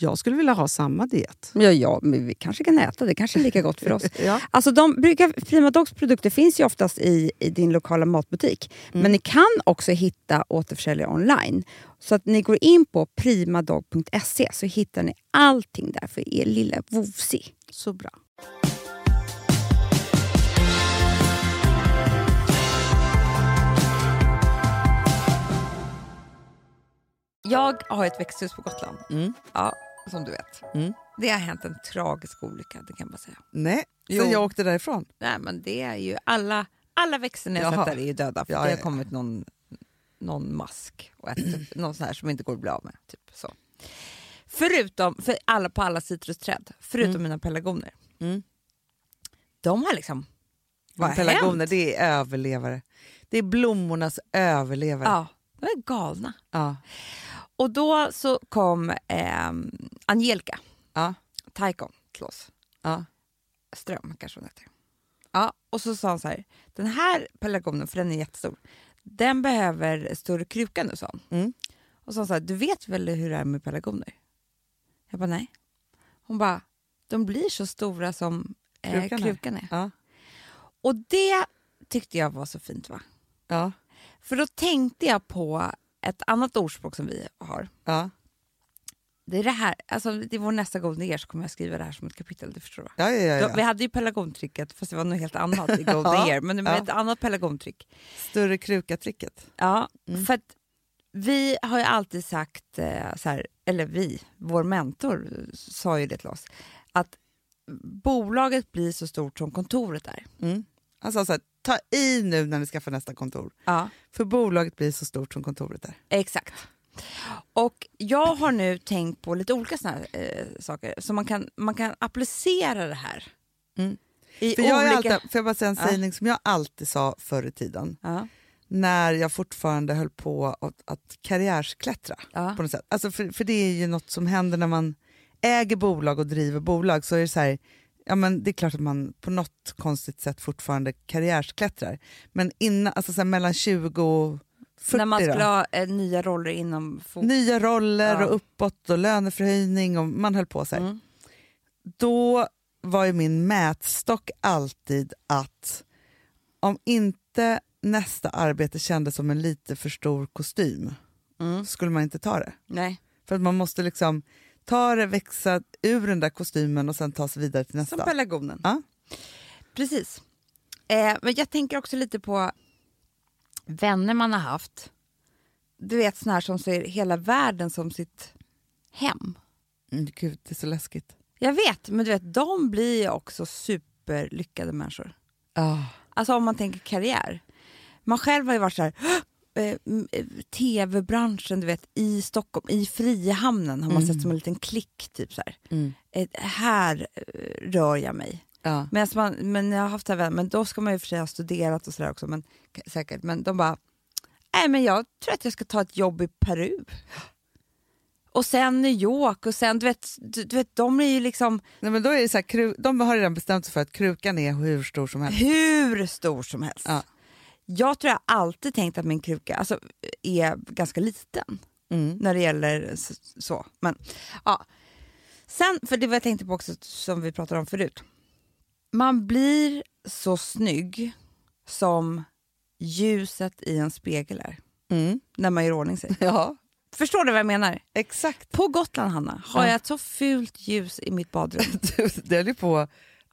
Jag skulle vilja ha samma diet. Ja, ja, men vi kanske kan äta. Det kanske är lika gott för oss. Ja. Alltså de brukar, Prima Dogs produkter finns ju oftast i, i din lokala matbutik. Men ni kan också hitta återförsäljare online. Så att ni går in på primadog.se så hittar ni allting där för er lilla vovsi. Så bra. Jag har ett växthus på Gotland. Mm. Ja, som du vet. Mm. Det har hänt en tragisk olycka, det kan bara säga. Nej, sen jag åkte därifrån. Nej, men det är ju alla, alla där är ju döda. För Ja, det har ja, kommit någon, någon mask och ätit upp, någon sån här som inte går att bli av med. Typ så. Förutom, för alla på alla citrusträd, förutom mina pelargoner. Mm. De har liksom... Vad Pelargoner, det är överlevare. Det är blommornas överlevare. Ja, de är galna. Ja. Och då så kom eh, Angelica Ja. Taikon till oss. Ja. Ström kanske hon heter. Ja, och så sa han så här, den här pelargonen, för den är jättestor, den behöver större kruka nu, sa han. Mm. Och så sa han så här, du vet väl hur det är med pelargoner? Jag bara, nej. Hon bara, de blir så stora som eh, Krukan krukan, är. är. Ja. Och det tyckte jag var så fint va? Ja. För då tänkte jag på ett annat ordspråk som vi har. Ja. Det är det här, alltså det är vår nästa Golden Year så kommer jag skriva det här som ett kapitel, det förstår du va? Ja, ja, ja, Vi hade ju pelargontricket fast det var något helt annat i Golden Ja, Year, men det var ja. ett annat pelargontrick. Större krukatricket. Ja, Mm. för att vi har ju alltid sagt, eh, så här, eller vi, vår mentor sa ju det till oss, att bolaget blir så stort som kontoret är. Mm. Han sa så här, ta i nu när ni skaffar nästa kontor. Ja, För bolaget blir så stort som kontoret är. exakt. Och jag har nu tänkt på lite olika såna här, eh, saker, så man kan, man kan applicera det här. Mm. I För jag olika... alltid, får jag bara säga en Ja. sägning som jag alltid sa förr i tiden, Ja, när jag fortfarande höll på att, att karriärsklättra. ja. på något sätt. Alltså för, för det är ju något som händer när man äger bolag och driver bolag. Så är det så här, ja men det är klart att man på något konstigt sätt fortfarande karriärsklättrar. Men innan, alltså så mellan 20 och 40 När man då, skulle ha eh, nya roller inom fot... nya roller Ja. och uppåt och löneförhöjning och man höll på så. Mm. Då var ju min mätstock alltid att om inte nästa arbete kändes som en lite för stor kostym Mm. skulle man inte ta det. Nej, För att man måste liksom ta det, växa ur den där kostymen och sen ta sig vidare till nästa. som pelargonen. Ja. Precis. Eh, men jag tänker också lite på vänner man har haft. Du vet såna här som ser hela världen som sitt hem. Mm, gud, det är så läskigt. Jag vet, men du vet, de blir också superlyckade människor. Ah. Alltså om man tänker karriär. Man själv har ju varit så här, eh, eh, tv-branschen, du vet, i Stockholm, i Frihamnen har man Mm. sett som en liten klick. Typ så här. Mm. Eh, här rör jag mig. Ja. Men, man, men jag har haft det men då ska man ju för sig ha studerat och sådär också, men, säkert. Men de bara, nej men jag tror att jag ska ta ett jobb i Peru. Och sen New York och sen, du vet, du, du vet de är ju liksom Nej, men då är det så här, de har redan bestämt sig för att krukan är hur stor som helst. hur stor som helst. Ja. Jag tror jag alltid tänkt att min kruka alltså, är ganska liten Mm. när det gäller så. Men, ja. Sen, för det var jag tänkte på också som vi pratade om förut. Man blir så snygg som ljuset i en spegel är Mm. när man gör ordning sig. Ja, Förstår du vad jag menar? exakt. På Gotland, Hanna, har Ja. jag ett så fult ljus i mitt badrum. Du, det höll på...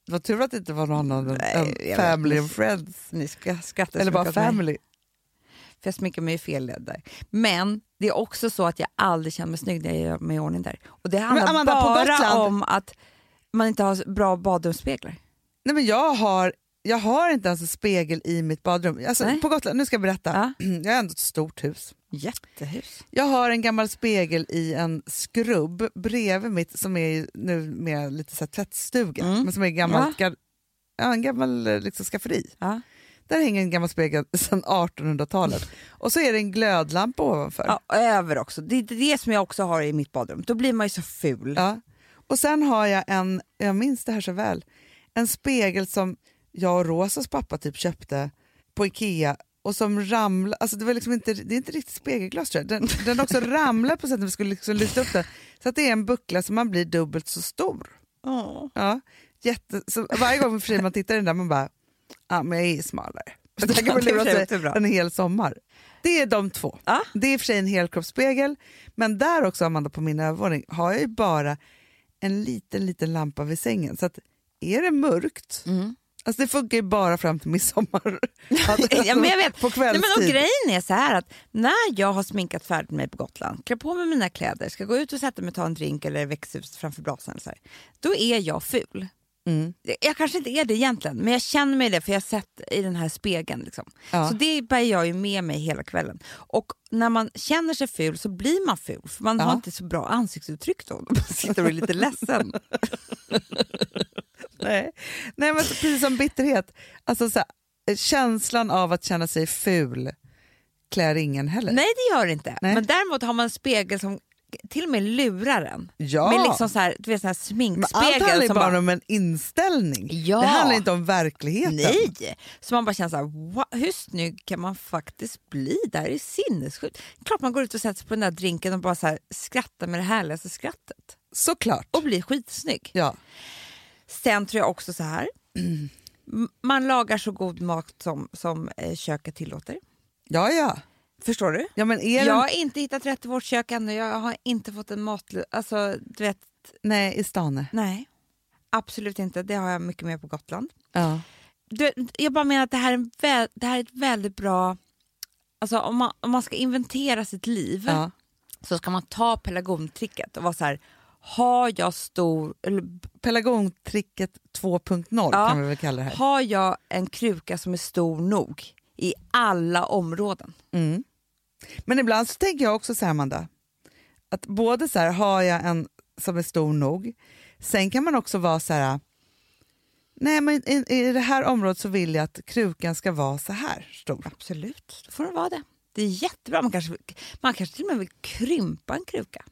Det var tur att det inte var någon annan Nej, än family and friends. Ni ska skratta Eller bara åt mig. family. För jag sminkar mig i fel led där. Men det är också så att jag aldrig känner mig snygg när jag gör mig i ordning där. Och det handlar Amanda, bara om att man inte har bra badrumsspeglar. Nej, men jag, har, jag har inte ens en spegel i mitt badrum. Alltså, Nej. på Gotland, nu ska jag berätta. Ja. Jag har ändå ett stort hus. Jättehus. Jag har en gammal spegel i en skrubb bredvid mitt som är nu med lite så här tvättstuga, Mm. men som är gammalt, gar, ja, en gammal eh, liksom, skafferi. Ja. Där hänger en gammal spegel sedan 1800-talet och så är det en glödlampa ovanför. Ja, över också. Det är det som jag också har i mitt badrum. Då blir man ju så ful. Ja. Och sen har jag en, jag minns det här så väl, en spegel som jag och Rosas pappa typ köpte på Ikea och som ramlade, alltså det, var liksom inte, det är inte riktigt spegelglas tror jag, den, den också ramlade på sätt att vi skulle liksom lyfta upp den. Så att det är en buckla så man blir dubbelt så stor. Åh. Ja, jätte, så varje gång för man tittar i den där man bara, ja men jag är smalare. Så där kan man lura sig en hel sommar. Det är de två. Ja. Det är i och för sig en helkroppsspegel, men där också Amanda på min övervåning har jag ju bara en liten, liten lampa vid sängen. Så att är det mörkt, Mm. Alltså det funkar ju bara fram till midsommar. Alltså, ja, men jag vet. På Nej, kvällstid. men och grejen är så här att när jag har sminkat färdigt mig på Gotland, klär på mig mina kläder, ska gå ut och sätta mig och ta en drink eller växthus framför brasan, eller så här, då är jag ful. Mm. Jag kanske inte är det egentligen, men jag känner mig det för jag har sett i den här spegeln. Liksom. Ja. Så det bär jag ju med mig hela kvällen. Och när man känner sig ful så blir man ful, för man Ja. har inte så bra ansiktsuttryck då. Man sitter och är lite ledsen. Nej. Nej, men precis som bitterhet. Alltså, så här, känslan av att känna sig ful klär ingen heller. Nej, det gör det inte. Nej. Men däremot har man en spegel som till och med lurar en. Ja. Med liksom så här, du vet, sån här Men allt sminkspegel. handlar bara bara, om en inställning. Ja. Det handlar inte om verkligheten. Nej! Så man bara känner så här, "Wow, hur snygg kan man faktiskt bli? Det här är sinnessjukt. Klart man går ut och sätter sig på den där drinken och bara så här, skrattar med det härligaste skrattet. Såklart. Och blir skitsnygg. Ja. Sen tror jag också så här. Man lagar så god mat som, som eh, köket tillåter. ja, ja. Förstår du? Ja, men är Jag har inte hittat rätt i vårt kök ännu. Jag har inte fått en mat... Alltså, du vet, Nej, i stan. nej. Absolut inte. Det har jag mycket mer på Gotland. Ja. Du, jag bara menar att det här är, en vä- det här är ett väldigt bra... Alltså om man, om man ska inventera sitt liv Ja. så ska man ta pelargontricket och vara så här, har jag stor... Pelargontricket 2.0 Ja. kan vi väl kalla det här. har jag en kruka som är stor nog i alla områden? Mm. Men ibland så tänker jag också så här, Amanda, att både så här, har jag en som är stor nog, sen kan man också vara så här, nej men i, i det här området så vill jag att krukan ska vara så här stor. Absolut, då får det vara det. Det är jättebra. Man kanske, man kanske till och med vill krympa en kruka.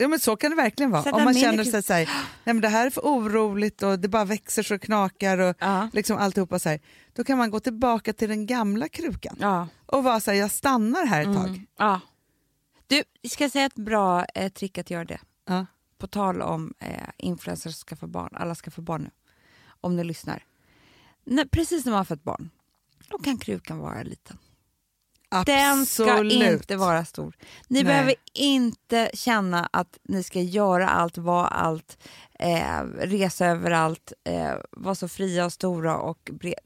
Ja men så kan det verkligen vara. Om man känner sig så här, nej men det här är för oroligt och det bara växer så det knakar och Ja. liksom alltihopa så här, då kan man gå tillbaka till den gamla krukan Ja. och vara så här, jag stannar här ett tag. Mm. ja. Du, ska jag säga ett bra eh, trick att göra det? Ja. På tal om eh, influencers som skaffar barn. Alla skaffar barn nu. Om ni lyssnar. När, precis när man har fått barn, då kan krukan vara liten. Den ska inte vara stor. Ni Nej. behöver inte känna att ni ska göra allt, vara allt, eh, resa överallt, eh, vara så fria och stora och breda.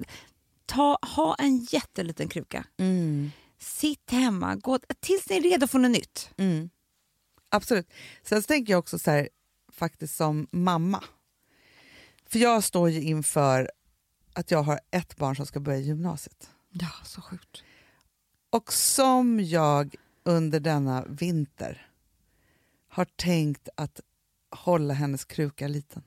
Ta, ha en jätteliten kruka. Mm. Sitt hemma gå, tills ni är redo för något nytt. Mm. Absolut. Sen så tänker jag också så här, faktiskt som mamma. För jag står ju inför att jag har ett barn som ska börja gymnasiet. Ja, så sjukt. Och som jag under denna vinter har tänkt att hålla hennes kruka liten.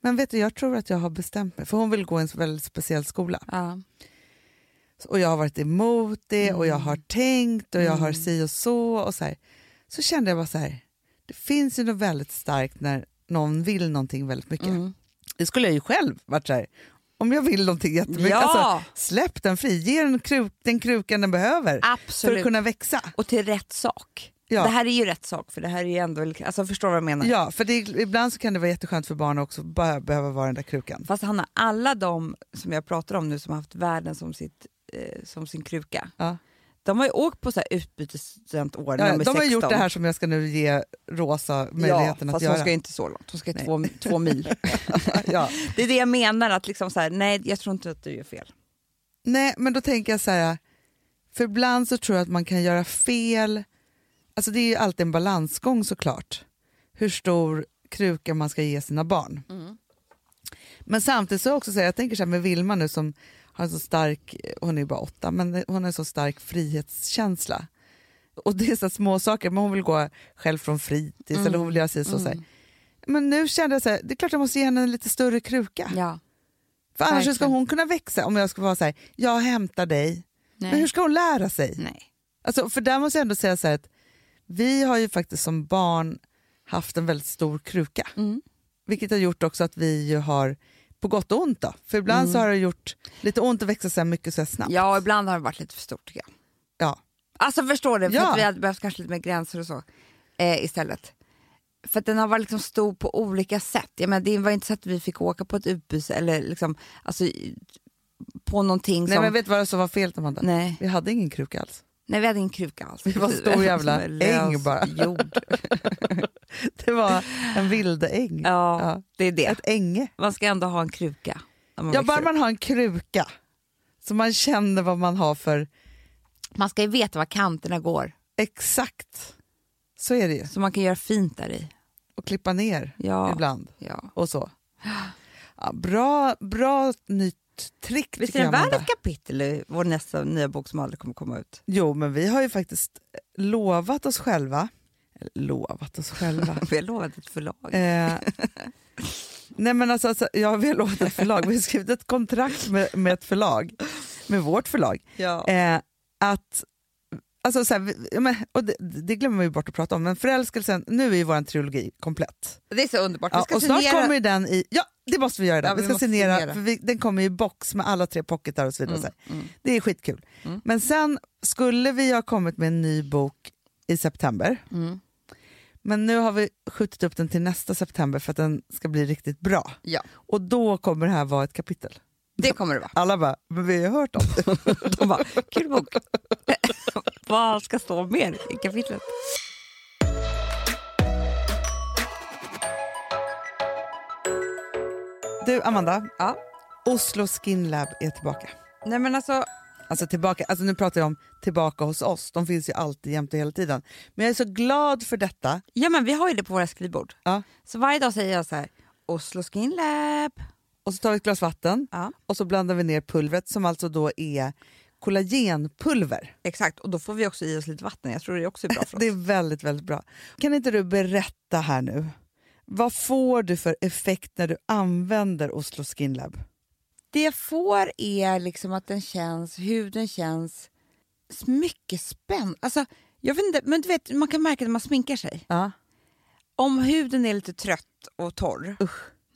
Men vet du, jag tror att jag har bestämt mig, för hon vill gå i en väldigt speciell skola. Ja. Och jag har varit emot det och jag har tänkt och jag har Mm. si och så. Och så, här. så kände jag bara så här, det finns ju något väldigt starkt när någon vill någonting väldigt mycket. Mm. Det skulle jag ju själv varit så här, om jag vill någonting jättemycket. Ja. Alltså, släpp den fri, ge den kruk, den krukan den behöver för Absolut. att kunna växa. Och till rätt sak. Ja. Det här är ju rätt sak, för det här är ju ändå... Alltså, förstår vad jag menar? Ja, för det, ibland så kan det vara jätteskönt för barn också att bara behöva vara den där krukan. Fast Hanna, alla de som jag pratar om nu som har haft världen som, sitt, eh, som sin kruka, Ja. De har ju åkt på så här utbytesstudentår när Ja, de är de har 16. gjort det här som jag ska nu ge Rosa möjligheten ja, att fast göra. hon ska inte så långt, hon ska två, två mil. ja. Det är det jag menar, att liksom så här, nej jag tror inte att du gör fel. Nej, men då tänker jag så här, för ibland så tror jag att man kan göra fel. Alltså det är ju alltid en balansgång såklart, hur stor kruka man ska ge sina barn. Men samtidigt så också så här, jag tänker så här med Vilma nu som har så stark, hon är ju bara åtta, men hon har en så stark frihetskänsla. Och det är så små saker, men hon vill gå själv från fritids eller hon vill göra sig så. så här. Men nu kände jag så här, det är klart jag måste ge henne en lite större kruka. Ja. För annars ska verkligen. hon kunna växa om jag ska vara så här, jag hämtar dig. Nej. Men hur ska hon lära sig? nej. Alltså, för där måste jag ändå säga så här att vi har ju faktiskt som barn haft en väldigt stor kruka. Mm. Vilket har gjort också att vi ju har, på gott och ont då, för ibland så har det gjort lite ont att växa så mycket så snabbt. Ja, ibland har det varit lite för stort tycker jag. Ja. Alltså förstår du, för Ja. vi hade behövt kanske lite mer gränser och så eh, istället. För att den har varit liksom stor på olika sätt. Jag menar, det var inte så att vi fick åka på ett utbyte eller liksom, alltså, på någonting Nej som... men vet du vad som var fel Amanda? nej. Vi hade ingen kruka alls. Nej, vi hade ingen kruka alls. Det var en stor jävla en äng bara. Jord. Det var en vildeäng. Ja, Ja. det är det. Ett änge. Man ska ändå ha en kruka. Ja, bara man har en kruka så man känner vad man har för man ska ju veta var kanterna går, exakt. Så är det ju. så man kan göra fint där i. Och klippa ner Ja. ibland Ja. och så. Ja, bra, bra nytt trick Visst är värd Amanda. ett kapitel i vår nästa nya bok som aldrig kommer komma ut? Jo, men vi har ju faktiskt lovat oss själva, lovat oss själva, Vi har lovat ett förlag. eh, Nej men alltså, alltså, ja, vi har lovat ett förlag, vi har skrivit ett kontrakt med, med ett förlag, med vårt förlag. Ja. Eh, att, alltså, så här, men, och det, det glömmer vi bort att prata om, men förälskelsen, nu är ju vår trilogi komplett. Det är så underbart. Ja, och snart kommer ju den i, ja det måste vi göra, Ja, vi vi ska signera, signera. För vi, den kommer i box med alla tre pocketar och så vidare. Mm, Så mm. Det är skitkul. Mm. Men sen skulle vi ha kommit med en ny bok i september, Mm. men nu har vi skjutit upp den till nästa september för att den ska bli riktigt bra. Ja. Och då kommer det här vara ett kapitel. Det kommer det vara. Alla bara, men vi har hört om det. De bara, kul bok. Vad ska stå mer i kapitlet? Du Amanda, Ja. Oslo Skin Lab är tillbaka. Nej men alltså, Alltså tillbaka, alltså nu pratar jag om tillbaka hos oss, de finns ju alltid jämt och hela tiden. Men jag är så glad för detta. ja men vi har ju det på våra skrivbord. Ja. Så varje dag säger jag så här, Oslo Skin Lab. Och så tar vi ett glas vatten Ja. och så blandar vi ner pulvret som alltså då är kollagenpulver. Exakt, och då får vi också i oss lite vatten. Jag tror det också är bra för oss. Det är väldigt, väldigt bra. Kan inte du berätta här nu, vad får du för effekt när du använder Oslo Skin Lab? Det jag får är liksom att den känns, huden känns mycket spänd. Alltså, jag vet inte, men du vet, man kan märka när man sminkar sig. Ja. Om huden är lite trött och torr,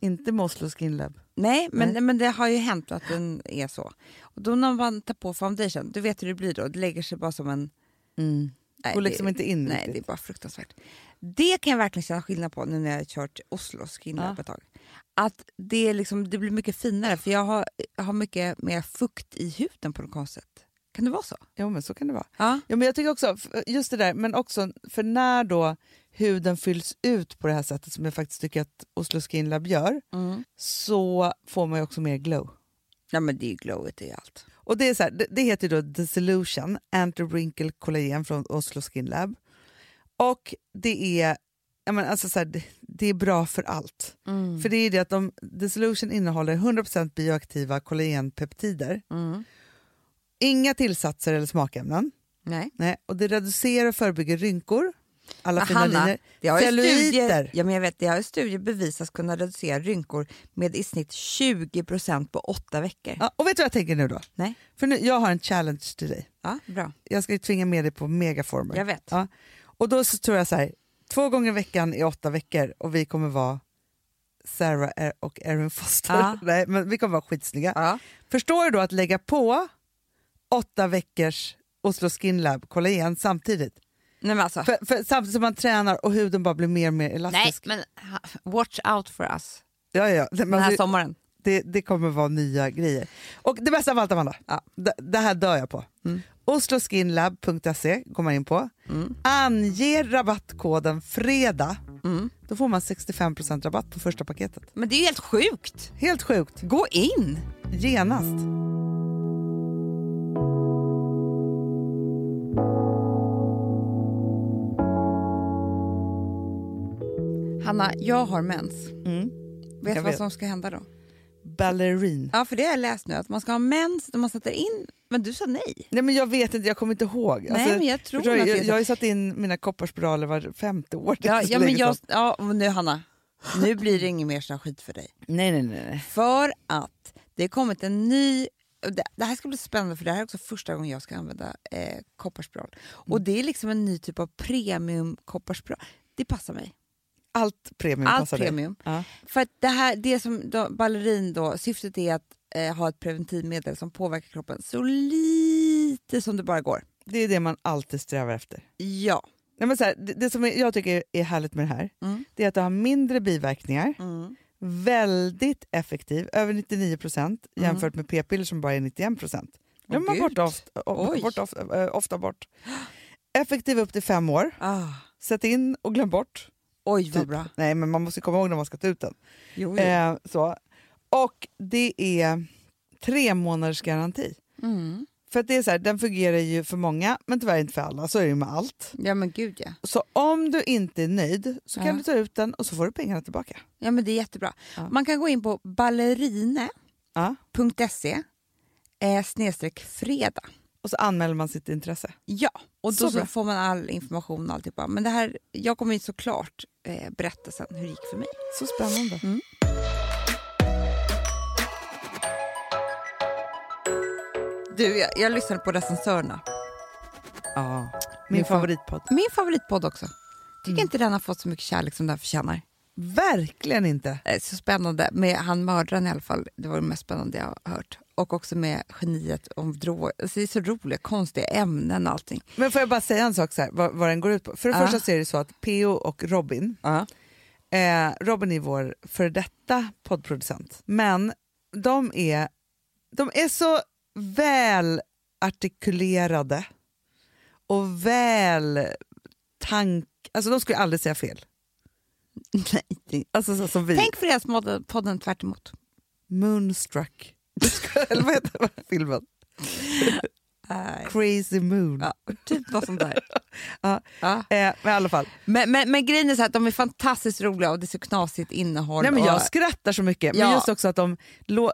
Inte med Oslo Skin Lab. nej, men, Nej. men det har ju hänt att den är så. Och då när man tar på foundation, du vet hur det blir då, det lägger sig bara som en... Nej, Går liksom det, inte in Nej, riktigt. det är bara fruktansvärt. Det kan jag verkligen känna skillnad på nu när jag har kört Oslo Skin Lab Ja. ett tag. Att det, liksom, det blir mycket finare för jag har, jag har mycket mer fukt i huden på något konstigt sätt. Kan det vara så? Jo men så kan det vara. Ja. Ja, men jag tycker också, just det där, men också för när då huden fylls ut på det här sättet som jag faktiskt tycker att Oslo Skin Lab gör, så får man ju också mer glow. Ja men det är ju glowigt i allt. Och det, är så här, det, det heter då The Solution Anti-Wrinkle Collagen från Oslo Skin Lab. Och det är, jag menar, alltså så här, det, det är bra för allt. För det är det att de, The Solution innehåller 100% bioaktiva kollagenpeptider. Inga tillsatser eller smakämnen. Nej. Nej, och det reducerar och förebygger rynkor, alla fina Hanna, linjer, celluliter. ja, men jag vet, det har studier bevisats kunna reducera rynkor med i snitt 20% på åtta veckor. Ja, och vet du vad jag tänker nu då? Nej. För nu, jag har en challenge till dig. Ja, bra. Jag ska ju tvinga med dig på megaformer. Jag vet. Ja. Och då så tror jag så här, två gånger i veckan i åtta veckor och vi kommer vara Sarah och Erin Foster. Ja. Nej, men vi kommer vara skitsnygga. Ja. Förstår du då att lägga på åtta veckors Oslo Skin Lab kollagen samtidigt? Nej men alltså, För, för, samtidigt som man tränar och huden bara blir mer och mer nej elastisk. men ha- watch out for us Ja, ja. Men den här det, sommaren. det, det kommer vara nya grejer. Och det bästa av allt Amanda, Ja. det, det här dör jag på. Mm. Osloskinlab.se går man in på. Ange rabattkoden FREDAG. Mm. Då får man 65% rabatt på första paketet. Men det är ju helt sjukt. Helt sjukt. Gå in! Genast. Hanna, jag har mens. Mm. Vet du Jag vad vet. som ska hända då? Ballerin. Ja, för det har jag läst nu, att man ska ha mens när man sätter in... Men du sa nej. Nej men jag vet inte, jag kommer inte ihåg. Alltså, Nej, men jag tror jag, så. jag har ju satt in mina kopparspiraler var femte år. Ja, ja, men jag, ja, nu Hanna, nu blir det ingen mer sån skit för dig. Nej, nej, nej. nej. För att det har kommit en ny... Det, det här ska bli spännande för det här är också första gången jag ska använda eh, kopparspiral. Och det är liksom en ny typ av premium kopparspiral. Det passar mig. Allt premium Allt passar dig. premium. Ja. För att det här, det som då, ballerin då, syftet är att eh, ha ett preventivmedel som påverkar kroppen så lite som det bara går. Det är det man alltid strävar efter. Ja. Nej, men så här, det, det som jag tycker är härligt med det här Mm. det är att det har mindre biverkningar, Mm. väldigt effektiv, över 99 procent jämfört med p-piller som bara är 91 procent. Glömmer man Mm. Åh, bort ofta, bort, eh, ofta bort. Effektiv upp till fem år. Ah. Sätt in och glöm bort. Oj, vad Typ. bra. Nej, men man måste komma ihåg när man ska ta ut den. Jo, jo. Eh, så. Och det är tre månaders garanti. Mm. För det är så här, den fungerar ju för många, men tyvärr inte för alla. Så är det ju med allt. Ja, men gud ja. Så om du inte är nöjd så kan Ja. du ta ut den och så får du pengarna tillbaka. Ja, men det är jättebra. Ja. Man kan gå in på ballerine.se Ja. eh, snedstreck fredag. Och så anmäler man sitt intresse. Ja, och då Så så får man all information och alltihopa. Men det här, jag kommer ju såklart eh, berätta sen hur det gick för mig. Så spännande. Mm. Du, jag, jag lyssnade på recensörerna. Ja. Min Min fa- favoritpodd. Min favoritpodd också. Tycker Mm. inte den har fått så mycket kärlek som den förtjänar. Verkligen inte. Eh, Så spännande. Med han mördaren i alla fall. Det var det mest spännande jag har hört. Och också med geniet om droger. Alltså det är så roliga, konstiga ämnen och allting. Men får jag bara säga en sak så här, vad, vad den går ut på? För det Ja. första så är det så att P.O. och Robin, Ja. eh, Robin är vår före detta poddproducent, men de är de är så väl artikulerade och väl tank... Alltså de skulle aldrig säga fel. Nej, Alltså så som vi. Tänk Fredagspodden tvärt emot. Moonstruck. Eller vad heter den filmen? Crazy Moon. Ja, typ något sånt där. Ja. Ja. Eh, men i. Men, men, men grejen är så här att de är fantastiskt roliga och det är så knasigt innehåll. Nej, men och, jag skrattar så mycket. Ja. Men just också att de...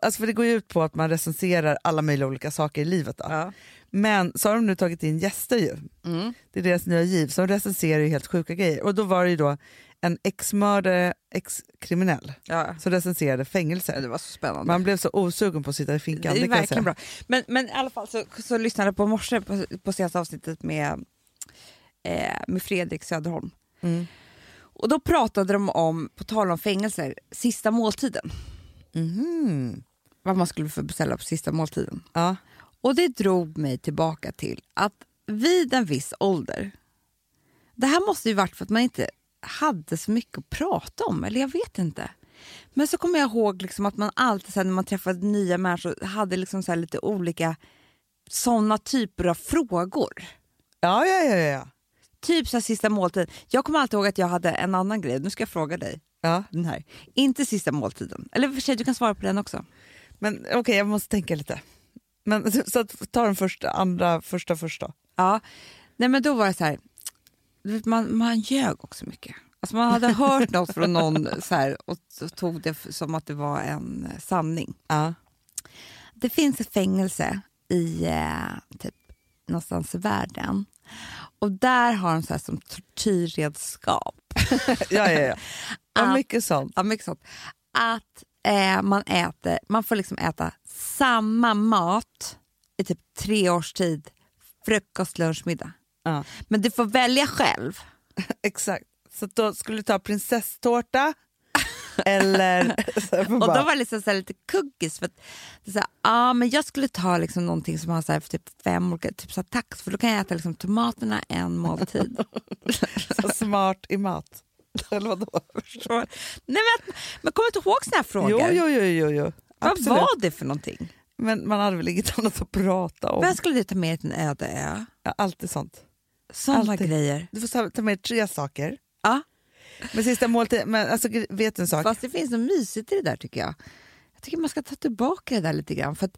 Alltså för det går ju ut på att man recenserar alla möjliga olika saker i livet. Då. ja. Men så har de nu tagit in gäster ju. Mm. Det är deras nya giv. Så de recenserar ju helt sjuka grejer. Och då var det ju då en ex-mördare, ex-kriminell, Ja. som recenserade fängelser. Det var så spännande. Man blev så osugen på att sitta i finkan. det är verkligen säga. bra. Men, men i alla fall så, så lyssnade jag på morse på, på senaste avsnittet med, eh, med Fredrik Söderholm. Mm. Och då pratade de om, på tal om fängelser, sista måltiden. Mhm. Vad man skulle få beställa på sista måltiden. Ja. Och det drog mig tillbaka till att vid en viss ålder, det här måste ju varit för att man inte hade så mycket att prata om, eller jag vet inte. Men så kommer jag ihåg liksom att man alltid så här, när man träffade nya människor hade liksom så lite olika såna typer av frågor. Ja, ja, ja, ja. Typ så här, sista måltiden. Jag kommer alltid ihåg att jag hade en annan grej, nu ska jag fråga dig. ja. Den här. Inte sista måltiden. Eller för sig, du kan svara på den också. Men okej, jag måste tänka lite. Men, så att, ta den första, andra, första, första. Ja, nej men då var det så här, man, man ljög också mycket. Alltså man hade hört något från någon så här, och tog det som att det var en eh, sanning. Ja. Det finns ett fängelse i eh, typ någonstans i världen och där har de så här som tortyrredskap. ja, ja, ja. ja Att- mycket sånt. Ja, mycket sånt. Att eh, man äter, man får liksom äta samma mat i typ tre års tid. Frukost, lunch, middag. Ja. Men du får välja själv. Exakt. Så då skulle du ta prinsesstårta eller... här, Och då var det liksom så lite kuggis. För att så här, ah, men jag skulle ta liksom någonting som har så här typ fem olika, typ så här tax, för då kan jag äta liksom tomaterna en måltid. så smart i mat. Eller vadå? Nej, men, men kommer du inte ihåg såna här frågor? Jo, jo, jo, jo, jo. Vad var det för någonting? Men man hade väl inget annat att prata om. Vad skulle du ta med till en öde ö? Ja, alltid sånt. Sådana grejer. Du får ta- med tre saker. Ja. Men sista måltid, men alltså vet du en sak? Fast det finns något mysigt i det där tycker jag. Jag tycker man ska ta tillbaka det där lite grann. För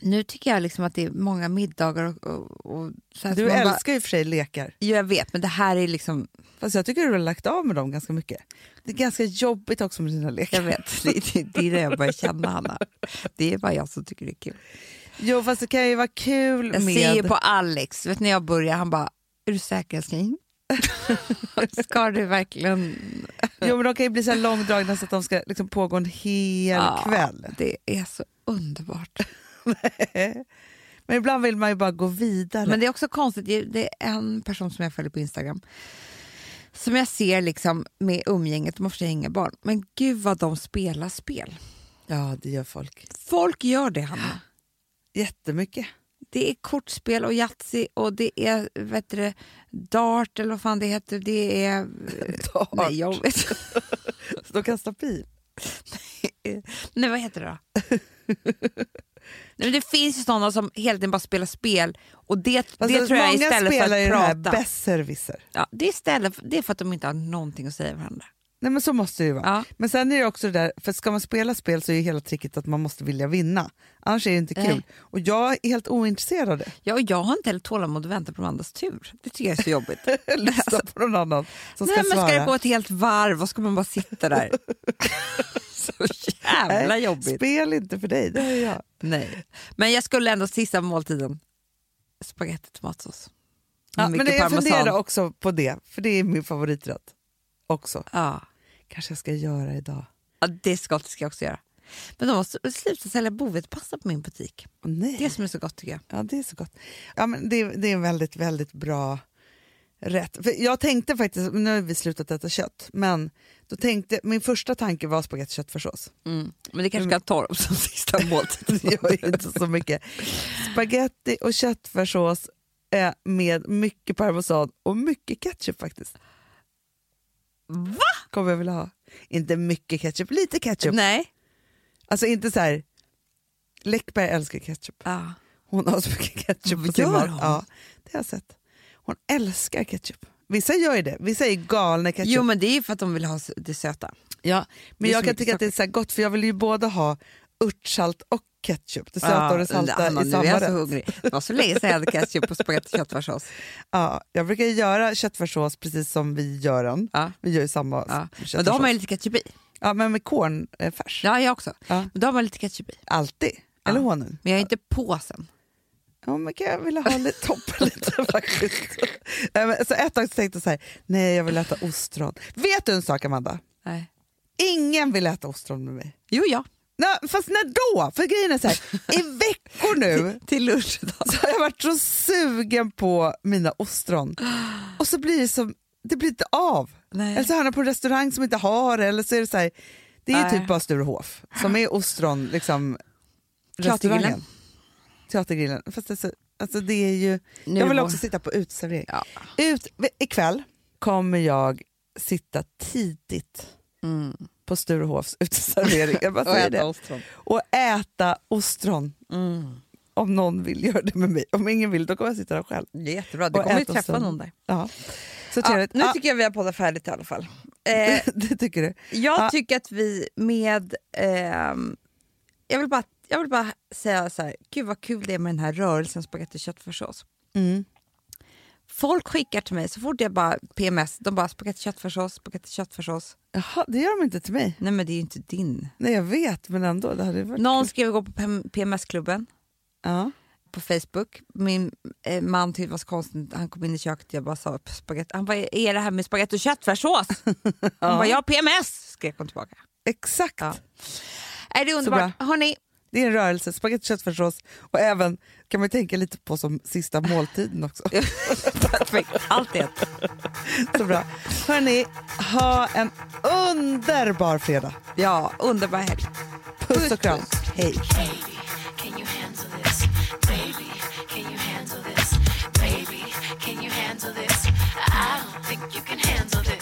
nu tycker jag liksom att det är många middagar och, och, och så här Du bara- älskar ju för sig lekar. Jo, jag vet, men det här är liksom... Fast jag tycker du har lagt av med dem ganska mycket. Det är ganska jobbigt också med dina lekar. Jag vet, det, det, det är det jag börjar känna, Hanna. Det är bara jag som tycker det är kul. Jo fast det kan ju vara kul Jag med... ser ju på Alex, vet, när jag börjar, han bara, är du säker älskling? Ska du verkligen... Jo men de kan ju bli så långdragna så att de ska liksom pågå en hel Ja, kväll. Det är så underbart. Men ibland vill man ju bara gå vidare. Men det är också konstigt, det är- en person som jag följer på Instagram som jag ser liksom med umgänget, de har för inga barn, men gud vad de spelar spel. Ja det gör folk. Folk gör det, Hanna. Jättemycket. Det är kortspel och Yatzy och det är vet du, Dart eller vad fan det heter. Det är... Dart. Nej, jag vet Så de kastar pil. Nej, vad heter det då? Nej, men det finns ju sådana som hela tiden bara spelar spel och det, det tror jag är många istället spelar för ju att det här prata. besserwisser. Ja, det, är istället för, det är för att de inte har någonting att säga varandra. Nej men så måste det ju vara. Ja. Men sen är det också det där, för ska man spela spel så är ju hela tricket att man måste vilja vinna. Annars är det inte kul. Nej. Och jag är helt ointresserad av det. Ja, och jag har inte heller tålamod att vänta på de andras tur. Det tycker jag är så jobbigt. Lyssna på någon annan som Nej, ska men svara. ska det gå ett helt varv och ska man bara sitta där? så jävla Nej, jobbigt. Spel inte för dig, det har jag. Nej. Men jag skulle ändå sista måltiden, spagetti tomatsås. Ja, men jag parmesan. funderar också på det, för det är min favoriträtt. Också. Ja. Kanske jag ska göra idag. ja, det gott, det ska jag också göra. Men de måste sluta sälja bovetpasta på min butik. Nej. Det som är så gott tycker jag. Ja, det är så gott. Ja, men det, det är en väldigt, väldigt bra rätt. För jag tänkte faktiskt, nu har vi slutat äta kött, men då tänkte, min första tanke var spagetti och köttfärssås. Mm. Men det kanske ska ta dem som sista måltid. Det gör inte så mycket. Spaghetti och köttfärssås eh, med mycket parmesan och mycket ketchup faktiskt. Va? Kommer jag vilja ha. Inte mycket ketchup, lite ketchup. Nej. Alltså inte så här Läckberg älskar ketchup. Ja. Hon har så mycket ketchup på sin mat. Ja, det har jag sett. Hon älskar ketchup. Vissa gör ju det. Vissa är galna ketchup. Jo men det är för att de vill ha det söta. ja, men det jag kan tycka att det är så här gott för jag vill ju både ha örtsalt och ketchup. Det söta Ja, och det salta Anna, i nu samma är jag så hungrig. Det var så länge sedan jag hade ketchup på spagetti och köttfärssås. Ja, jag brukar göra köttfärssås precis som vi gör den. Ja. Vi gör ju samma Ja. Men då har man ju lite ketchup i. Ja, men med cornfärs. Ja, jag också. Ja. Men då har man lite ketchup i. Alltid. Eller honung. Men jag är inte på sen. Ja, men kan jag vilja ha lite toppen lite faktiskt. Så ett tag så tänkte jag så här, nej jag vill äta ostron. Vet du en sak Amanda? Nej. Ingen vill äta ostron med mig. Jo, ja. Nej, fast när då? För grejen är så här, i veckor nu Till lunch så har jag varit så sugen på mina ostron. Och så blir det som, det blir inte av. Nej. Eller så hamnar jag på en restaurang som inte har eller så är det så här, det är Nej. typ bara Sturehof som är ostron, liksom restaurangen. Teatergrillen. Fast alltså, alltså det är ju, Nu jag vill också sitta på uteservering. Ja. Ut, ikväll kommer jag sitta tidigt Mm. På Sturehofs uteservering. Jag bara Och säger äta det. ostron. Och äta ostron. Mm. Om någon vill göra det med mig. Om ingen vill, då kommer jag sitta där själv. Det är jättebra. Du Och kommer ju träffa ostron. någon där. Ja. Så Ja, nu Ja, tycker jag vi har poddat färdigt i alla fall. Eh, det tycker du? jag Ja. tycker att vi med... ehm, jag, vill bara, jag vill bara säga så här, gud vad kul det är med den här rörelsen spagetti och köttfärssås. Mm. Folk skickar till mig så fort jag bara PMS, de bara spagetti köttfärssås, spagetti köttfärssås. Jaha, det gör de inte till mig. Nej men det är ju inte din. Nej, jag vet, men ändå. Det hade varit Någon skrev gå på PM- PMS-klubben Ja. på Facebook. Min eh, man tyckte det var så konstigt, han kom in i köket jag bara sa spagetti. Han bara, är det här med spagetti och köttfärssås? Han bara, ja PMS, skrek hon tillbaka. Exakt. Ja. Är det är underbart. Hörrni, Det är en rörelse, spagetti köttfärssås och även kan man tänka lite på som sista måltiden också. perfekt. Allt ett. Så bra. Hörni, ha en underbar fredag. Ja, underbar helg. Puss och kram. Hej. You handle this? Baby, can handle this?